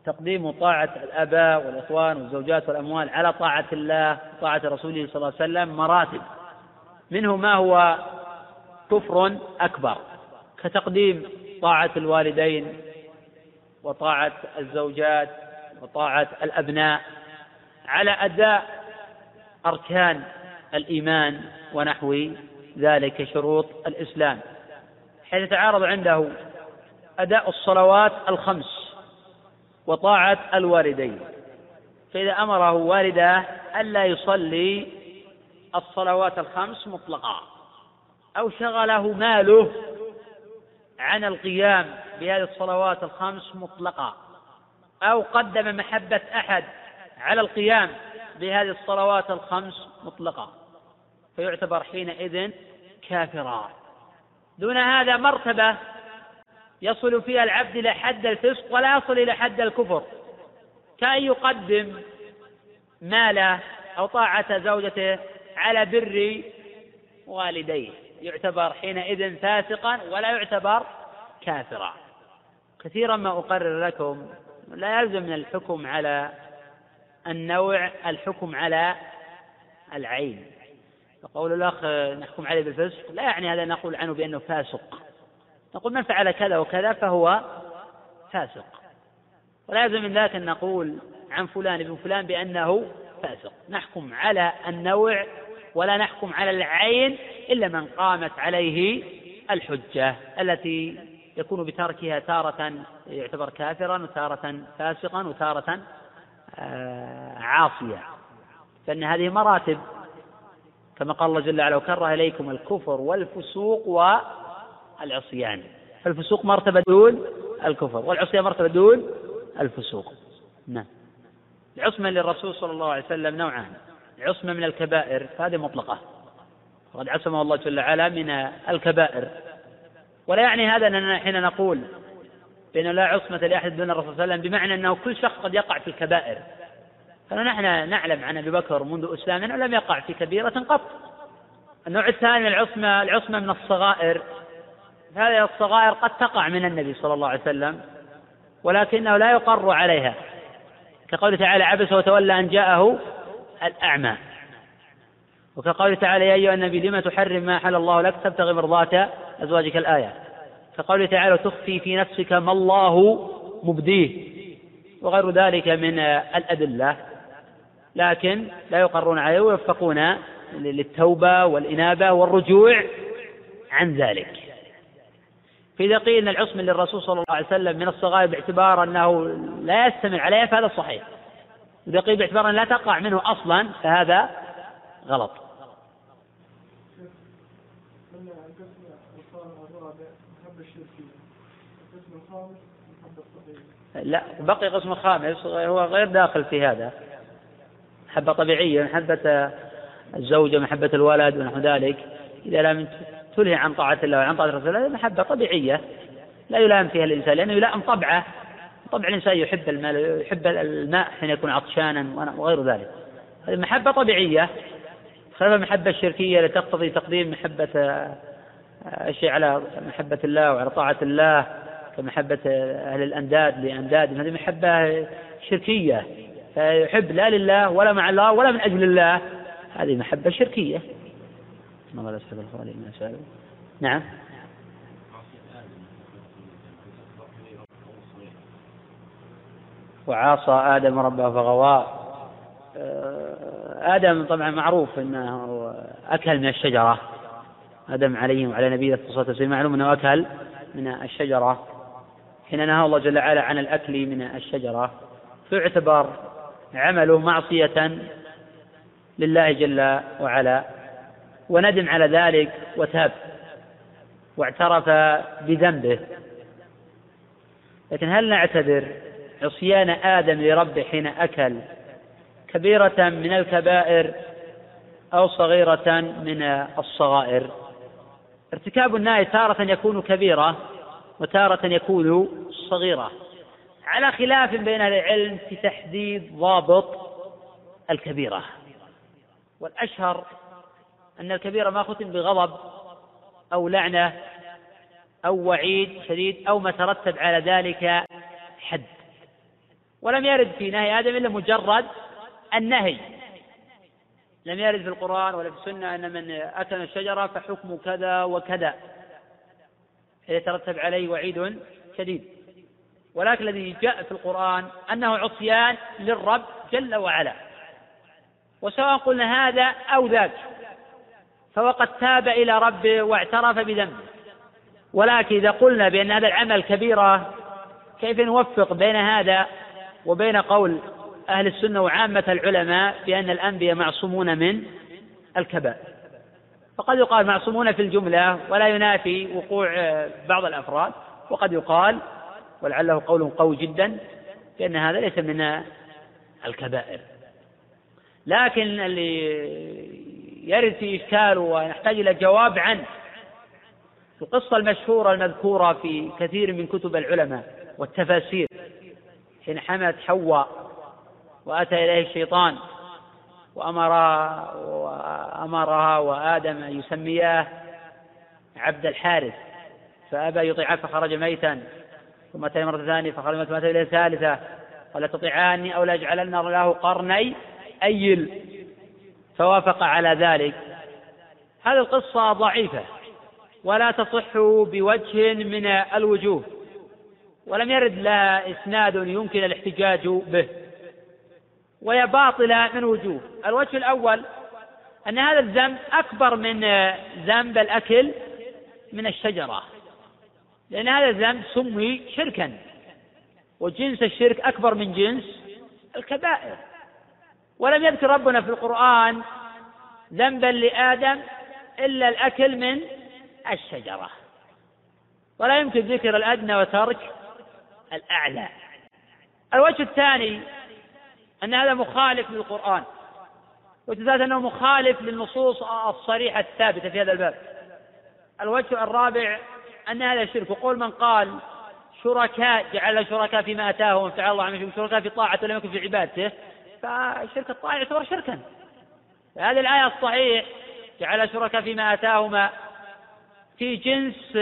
S3: تقديم طاعة الآباء والإخوان والزوجات والأموال على طاعة الله وطاعة رسوله صلى الله عليه وسلم مراتب. منه ما هو كفر أكبر. كتقديم طاعة الوالدين وطاعة الزوجات وطاعة الأبناء على أداء أركان الإيمان ونحو ذلك شروط الإسلام. حيث يتعارض عنده أداء الصلوات الخمس وطاعة الوالدين فإذا أمره والده ألا يصلي الصلوات الخمس مطلقا أو شغله ماله عن القيام بهذه الصلوات الخمس مطلقا أو قدم محبة أحد على القيام بهذه الصلوات الخمس مطلقا. فيعتبر حينئذ كافرا. دون هذا مرتبة يصل فيها العبد إلى حد الفسق ولا يصل إلى حد الكفر. كأن يقدم ماله أو طاعة زوجته على بر والديه. يعتبر حينئذ فاسقا ولا يعتبر كافرا. كثيرا ما أقرر لكم لا يلزم من الحكم على النوع الحكم على العين. فقول الأخ نحكم عليه بالفسق لا يعني هذا نقول عنه بأنه فاسق. نقول من فعل كذا وكذا فهو فاسق. ولا يلزم من ذلك أن نقول عن فلان ابن فلان بأنه فاسق. نحكم على النوع ولا نحكم على العين إلا من قامت عليه الحجة التي يكون بتركها تارة يعتبر كافرا وتارة فاسقا وتارة آه، عاصيا فإن هذه مراتب كما قال الله جل وعلا وكره إليكم الكفر والفسوق والعصيان. فالفسوق مرتبة دون الكفر والعصيان مرتبة دون الفسوق. نعم. العصمة للرسول صلى الله عليه وسلم نوعان. عصمة من الكبائر فهذه مطلقة. وقد عصمه الله جل وعلا من الكبائر. ولا يعني هذا أننا حين نقول بأن لا عصمة لأحد دون الرسول صلى الله عليه وسلم بمعنى أنه كل شخص قد يقع في الكبائر. فنحن نعلم عن أبي بكر منذ إسلامه أنه لم يقع في كبيرة قط. النوع الثاني من العصمة العصمة من الصغائر. هذه الصغائر قد تقع من النبي صلى الله عليه وسلم ولكنه لا يقر عليها. كقوله تعالى عبس وتولى أن جاءه الأعمى. وكقوله تعالى يا أيها النبي لم تحرم ما حل الله لك؟ تبتغي مرضات أزواجك. الآية. كقوله تعالى تخفي في نفسك ما الله مبديه. وغير ذلك من الأدلة. لكن لا يقرون عليه ويوفقون للتوبة والإنابة والرجوع عن ذلك. فإذا قيل أن العصمة للرسول صلى الله عليه وسلم من الصغائر باعتبار أنه لا يستمر عليها فهذا صحيح. إذا قيل باعتبار أن لا تقع منه أصلا فهذا غلط. لا بقي قسم خامس هو غير داخل في هذا. محبة طبيعية محبة الزوجة محبة الولد ونحو ذلك. إذا لم تلهي عن طاعة الله وعن طاعة رسول الله محبة طبيعية. لا يلام فيها الإنسان لأنه يلام طبعه. طبع الإنسان يحب الماء يحب الماء حين يكون عطشانا وغير ذلك. هذه محبة طبيعية. خلاف المحبة الشركية التي تقتضي تقديم محبة الشيء على محبة الله وعلى طاعة الله كمحبة أهل الأنداد لأنداد. هذه محبة شركية. فيحب لا لله ولا مع الله ولا من أجل الله. هذه محبة شركية. نعم. وعاصى آدم ربه فغوى. آه، آدم طبعا معروف أنه أكل من الشجرة. آدم عليه وعلى نبينا الصلاة والسلام معلوم أنه أكل من الشجرة. حين نهى الله جل وعلا عن الأكل من الشجرة. فيعتبر عمله معصية لله جل وعلا وندم على ذلك وتاب واعترف بذنبه. لكن هل نعتبر عصيان آدم لربه حين أكل كبيرة من الكبائر أو صغيرة من الصغائر؟ ارتكاب النهي تارة يكون كبيرة وتارة يكون صغيرة. على خلاف بين أهل العلم في تحديد ضابط الكبيرة. والأشهر أن الكبيرة ما ختم بغضب أو لعنة أو وعيد شديد أو ما ترتب على ذلك حد. ولم يرد في نهي آدم إلا مجرد النهي. لم يرد في القرآن ولا في السنة أن من أكل الشجرة فحكم كذا وكذا. يترتب عليه وعيد شديد. ولكن الذي جاء في القرآن أنه عصيان للرب جل وعلا. وسواء قلنا هذا أو ذاك فهو قد تاب إلى ربه واعترف بذنبه. ولكن إذا قلنا بأن هذا العمل كبيرة كيف نوفق بين هذا وبين قول أهل السنة وعامة العلماء بأن الأنبياء معصومون من الكبائر؟ فقد يقال معصومون في الجملة ولا ينافي وقوع بعض الأفراد وقد يقال ولعله قول قوي جدا بأن هذا ليس من الكبائر. لكن اللي يرد في إشكال ونحتاج إلى جواب عنه القصة المشهورة المذكورة في كثير من كتب العلماء والتفاسير حين حملت حواء وأتى إليه الشيطان وأمر وأمرها وآدم أن يسمياه عبد الحارث فأبى يطيعه فخرج ميتا. ثم أتى مرة ثانية فخرج ميتا إلى الثالثة قال تطيعاني أو لأجعلن له قرني أيل. فوافق على ذلك. هذه القصة ضعيفة. ولا تصح بوجه من الوجوه. ولم يرد لها إسناد يمكن الاحتجاج به. وهي باطلة من وجوه. الوجه الأول أن هذا الذنب أكبر من ذنب الأكل من الشجرة. لأن هذا الذنب سمي شركا. وجنس الشرك أكبر من جنس الكبائر. ولم يذكر ربنا في القرآن ذنبا لآدم إلا الأكل من الشجرة. ولا يمكن ذكر الأدنى وترك الأعلى. الوجه الثاني أن هذا مخالف للقرآن. وثالث أنه مخالف للنصوص الصريحة الثابتة في هذا الباب. الوجه الرابع أن هذا شرك وقول من قال شركاء جعل شركاء فيما أتاهم وفتعالى الله عنهم شركاء في طاعته ولم يكن في عبادته فشرك الطاعة يعتبر شركا. هذه الآية الصحيح جعل شركاء فيما آتاهما في جنس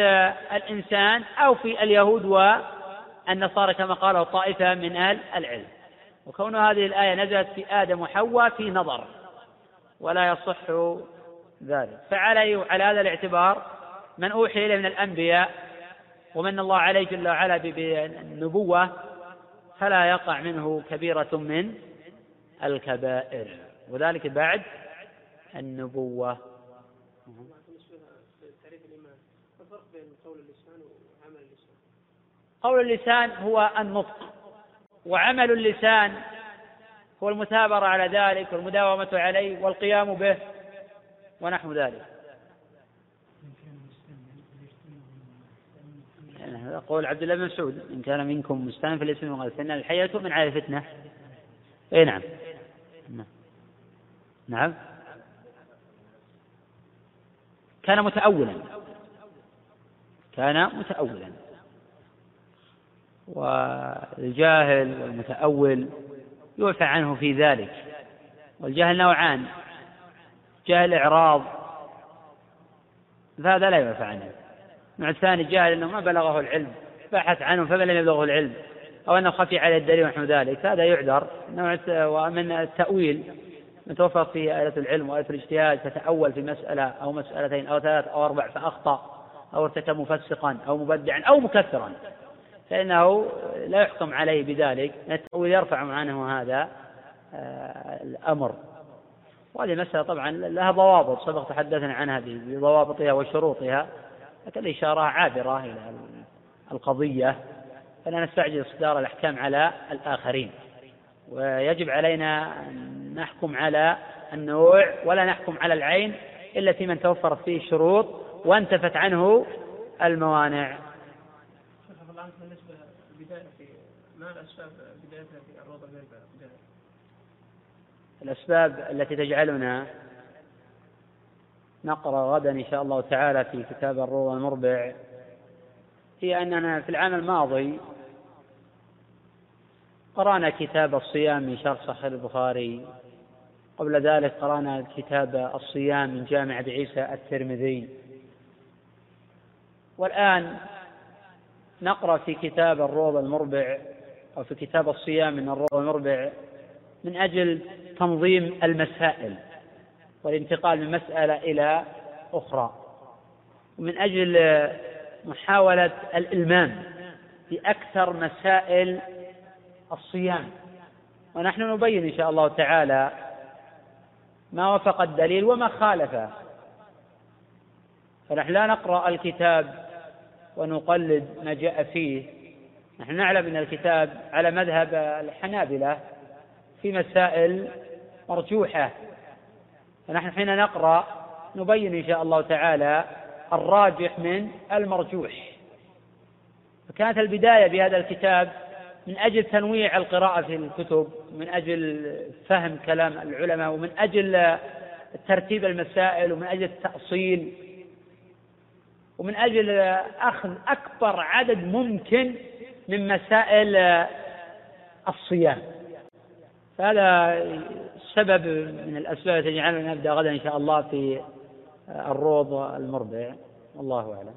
S3: الإنسان أو في اليهود والنصارى كما قاله طائفة من أهل العلم. وكون هذه الآية نزلت في آدم وحواء في نظر ولا يصح ذلك. فعلى على هذا الاعتبار من أوحي إليه من الأنبياء ومن الله عليه جل وعلا بالنبوة فلا يقع منه كبيرة من الكبائر. وذلك بعد النبوة. قول اللسان هو النطق وعمل اللسان هو المثابرة على ذلك والمداومة عليه والقيام به ونحو ذلك. قول عبد الله بن مسعود إن كان منكم مستان فليسلم وقال سنة الحياة من على الفتنة أي نعم. نعم. كان متأولا. كان متأولا. والجاهل والمتأول يعفى عنه في ذلك. والجهل نوعان. جهل إعراض. فهذا لا يعفى عنه. النوع الثاني جاهل أنه ما بلغه العلم بحث عنه فما لم يبلغه العلم أو أنه خفي عليه الدليل ونحو ذلك. هذا يعذر نوع ومن التأويل من توفق فيه آلة العلم وآلة الاجتهاد فتأول في مسألة أو مسألتين أو ثلاث أو أربع فأخطأ أو ارتكب مفسقا أو مبدعا أو مكثرا فإنه لا يحكم عليه بذلك. التأويل يرفع عنه هذا آه، الأمر. وهذه مسألة طبعا لها ضوابط سبق تحدثنا عنها بضوابطها وشروطها. لكن الإشارة عابرة إلى القضية فلا نستعجل إصدار الأحكام على الآخرين ويجب علينا أن نحكم على النوع ولا نحكم على العين إلا في من توفرت فيه الشروط وانتفت عنه الموانع. بالنسبة ما الأسباب في الروضة الأسباب التي تجعلنا نقرأ غدا إن شاء الله تعالى في كتاب الروضة المربع. هي أننا في العام الماضي قرأنا كتاب الصيام من شرح صحيح البخاري. قبل ذلك قرأنا كتاب الصيام من جامع عيسى الترمذي. والآن نقرأ في كتاب الروض المربع أو في كتاب الصيام من الروض المربع من أجل تنظيم المسائل. والانتقال من مسألة إلى أخرى. ومن أجل محاولة الإلمام بأكثر مسائل الصيام. ونحن نبين إن شاء الله تعالى ما وفق الدليل وما خالفه. فنحن لا نقرأ الكتاب ونقلد ما جاء فيه. نحن نعلم أن الكتاب على مذهب الحنابلة في مسائل مرجوحة. فنحن حين نقرأ نبين إن شاء الله تعالى الراجح من المرجوح. فكانت البداية بهذا الكتاب من أجل تنويع القراءة في الكتب من أجل فهم كلام العلماء ومن أجل ترتيب المسائل ومن أجل التأصيل ومن أجل أخذ أكبر عدد ممكن من مسائل الصيام. فهذا سبب من الأسباب التي تجعلنا نبدأ غدا إن شاء الله في الروض المربع والله أعلم.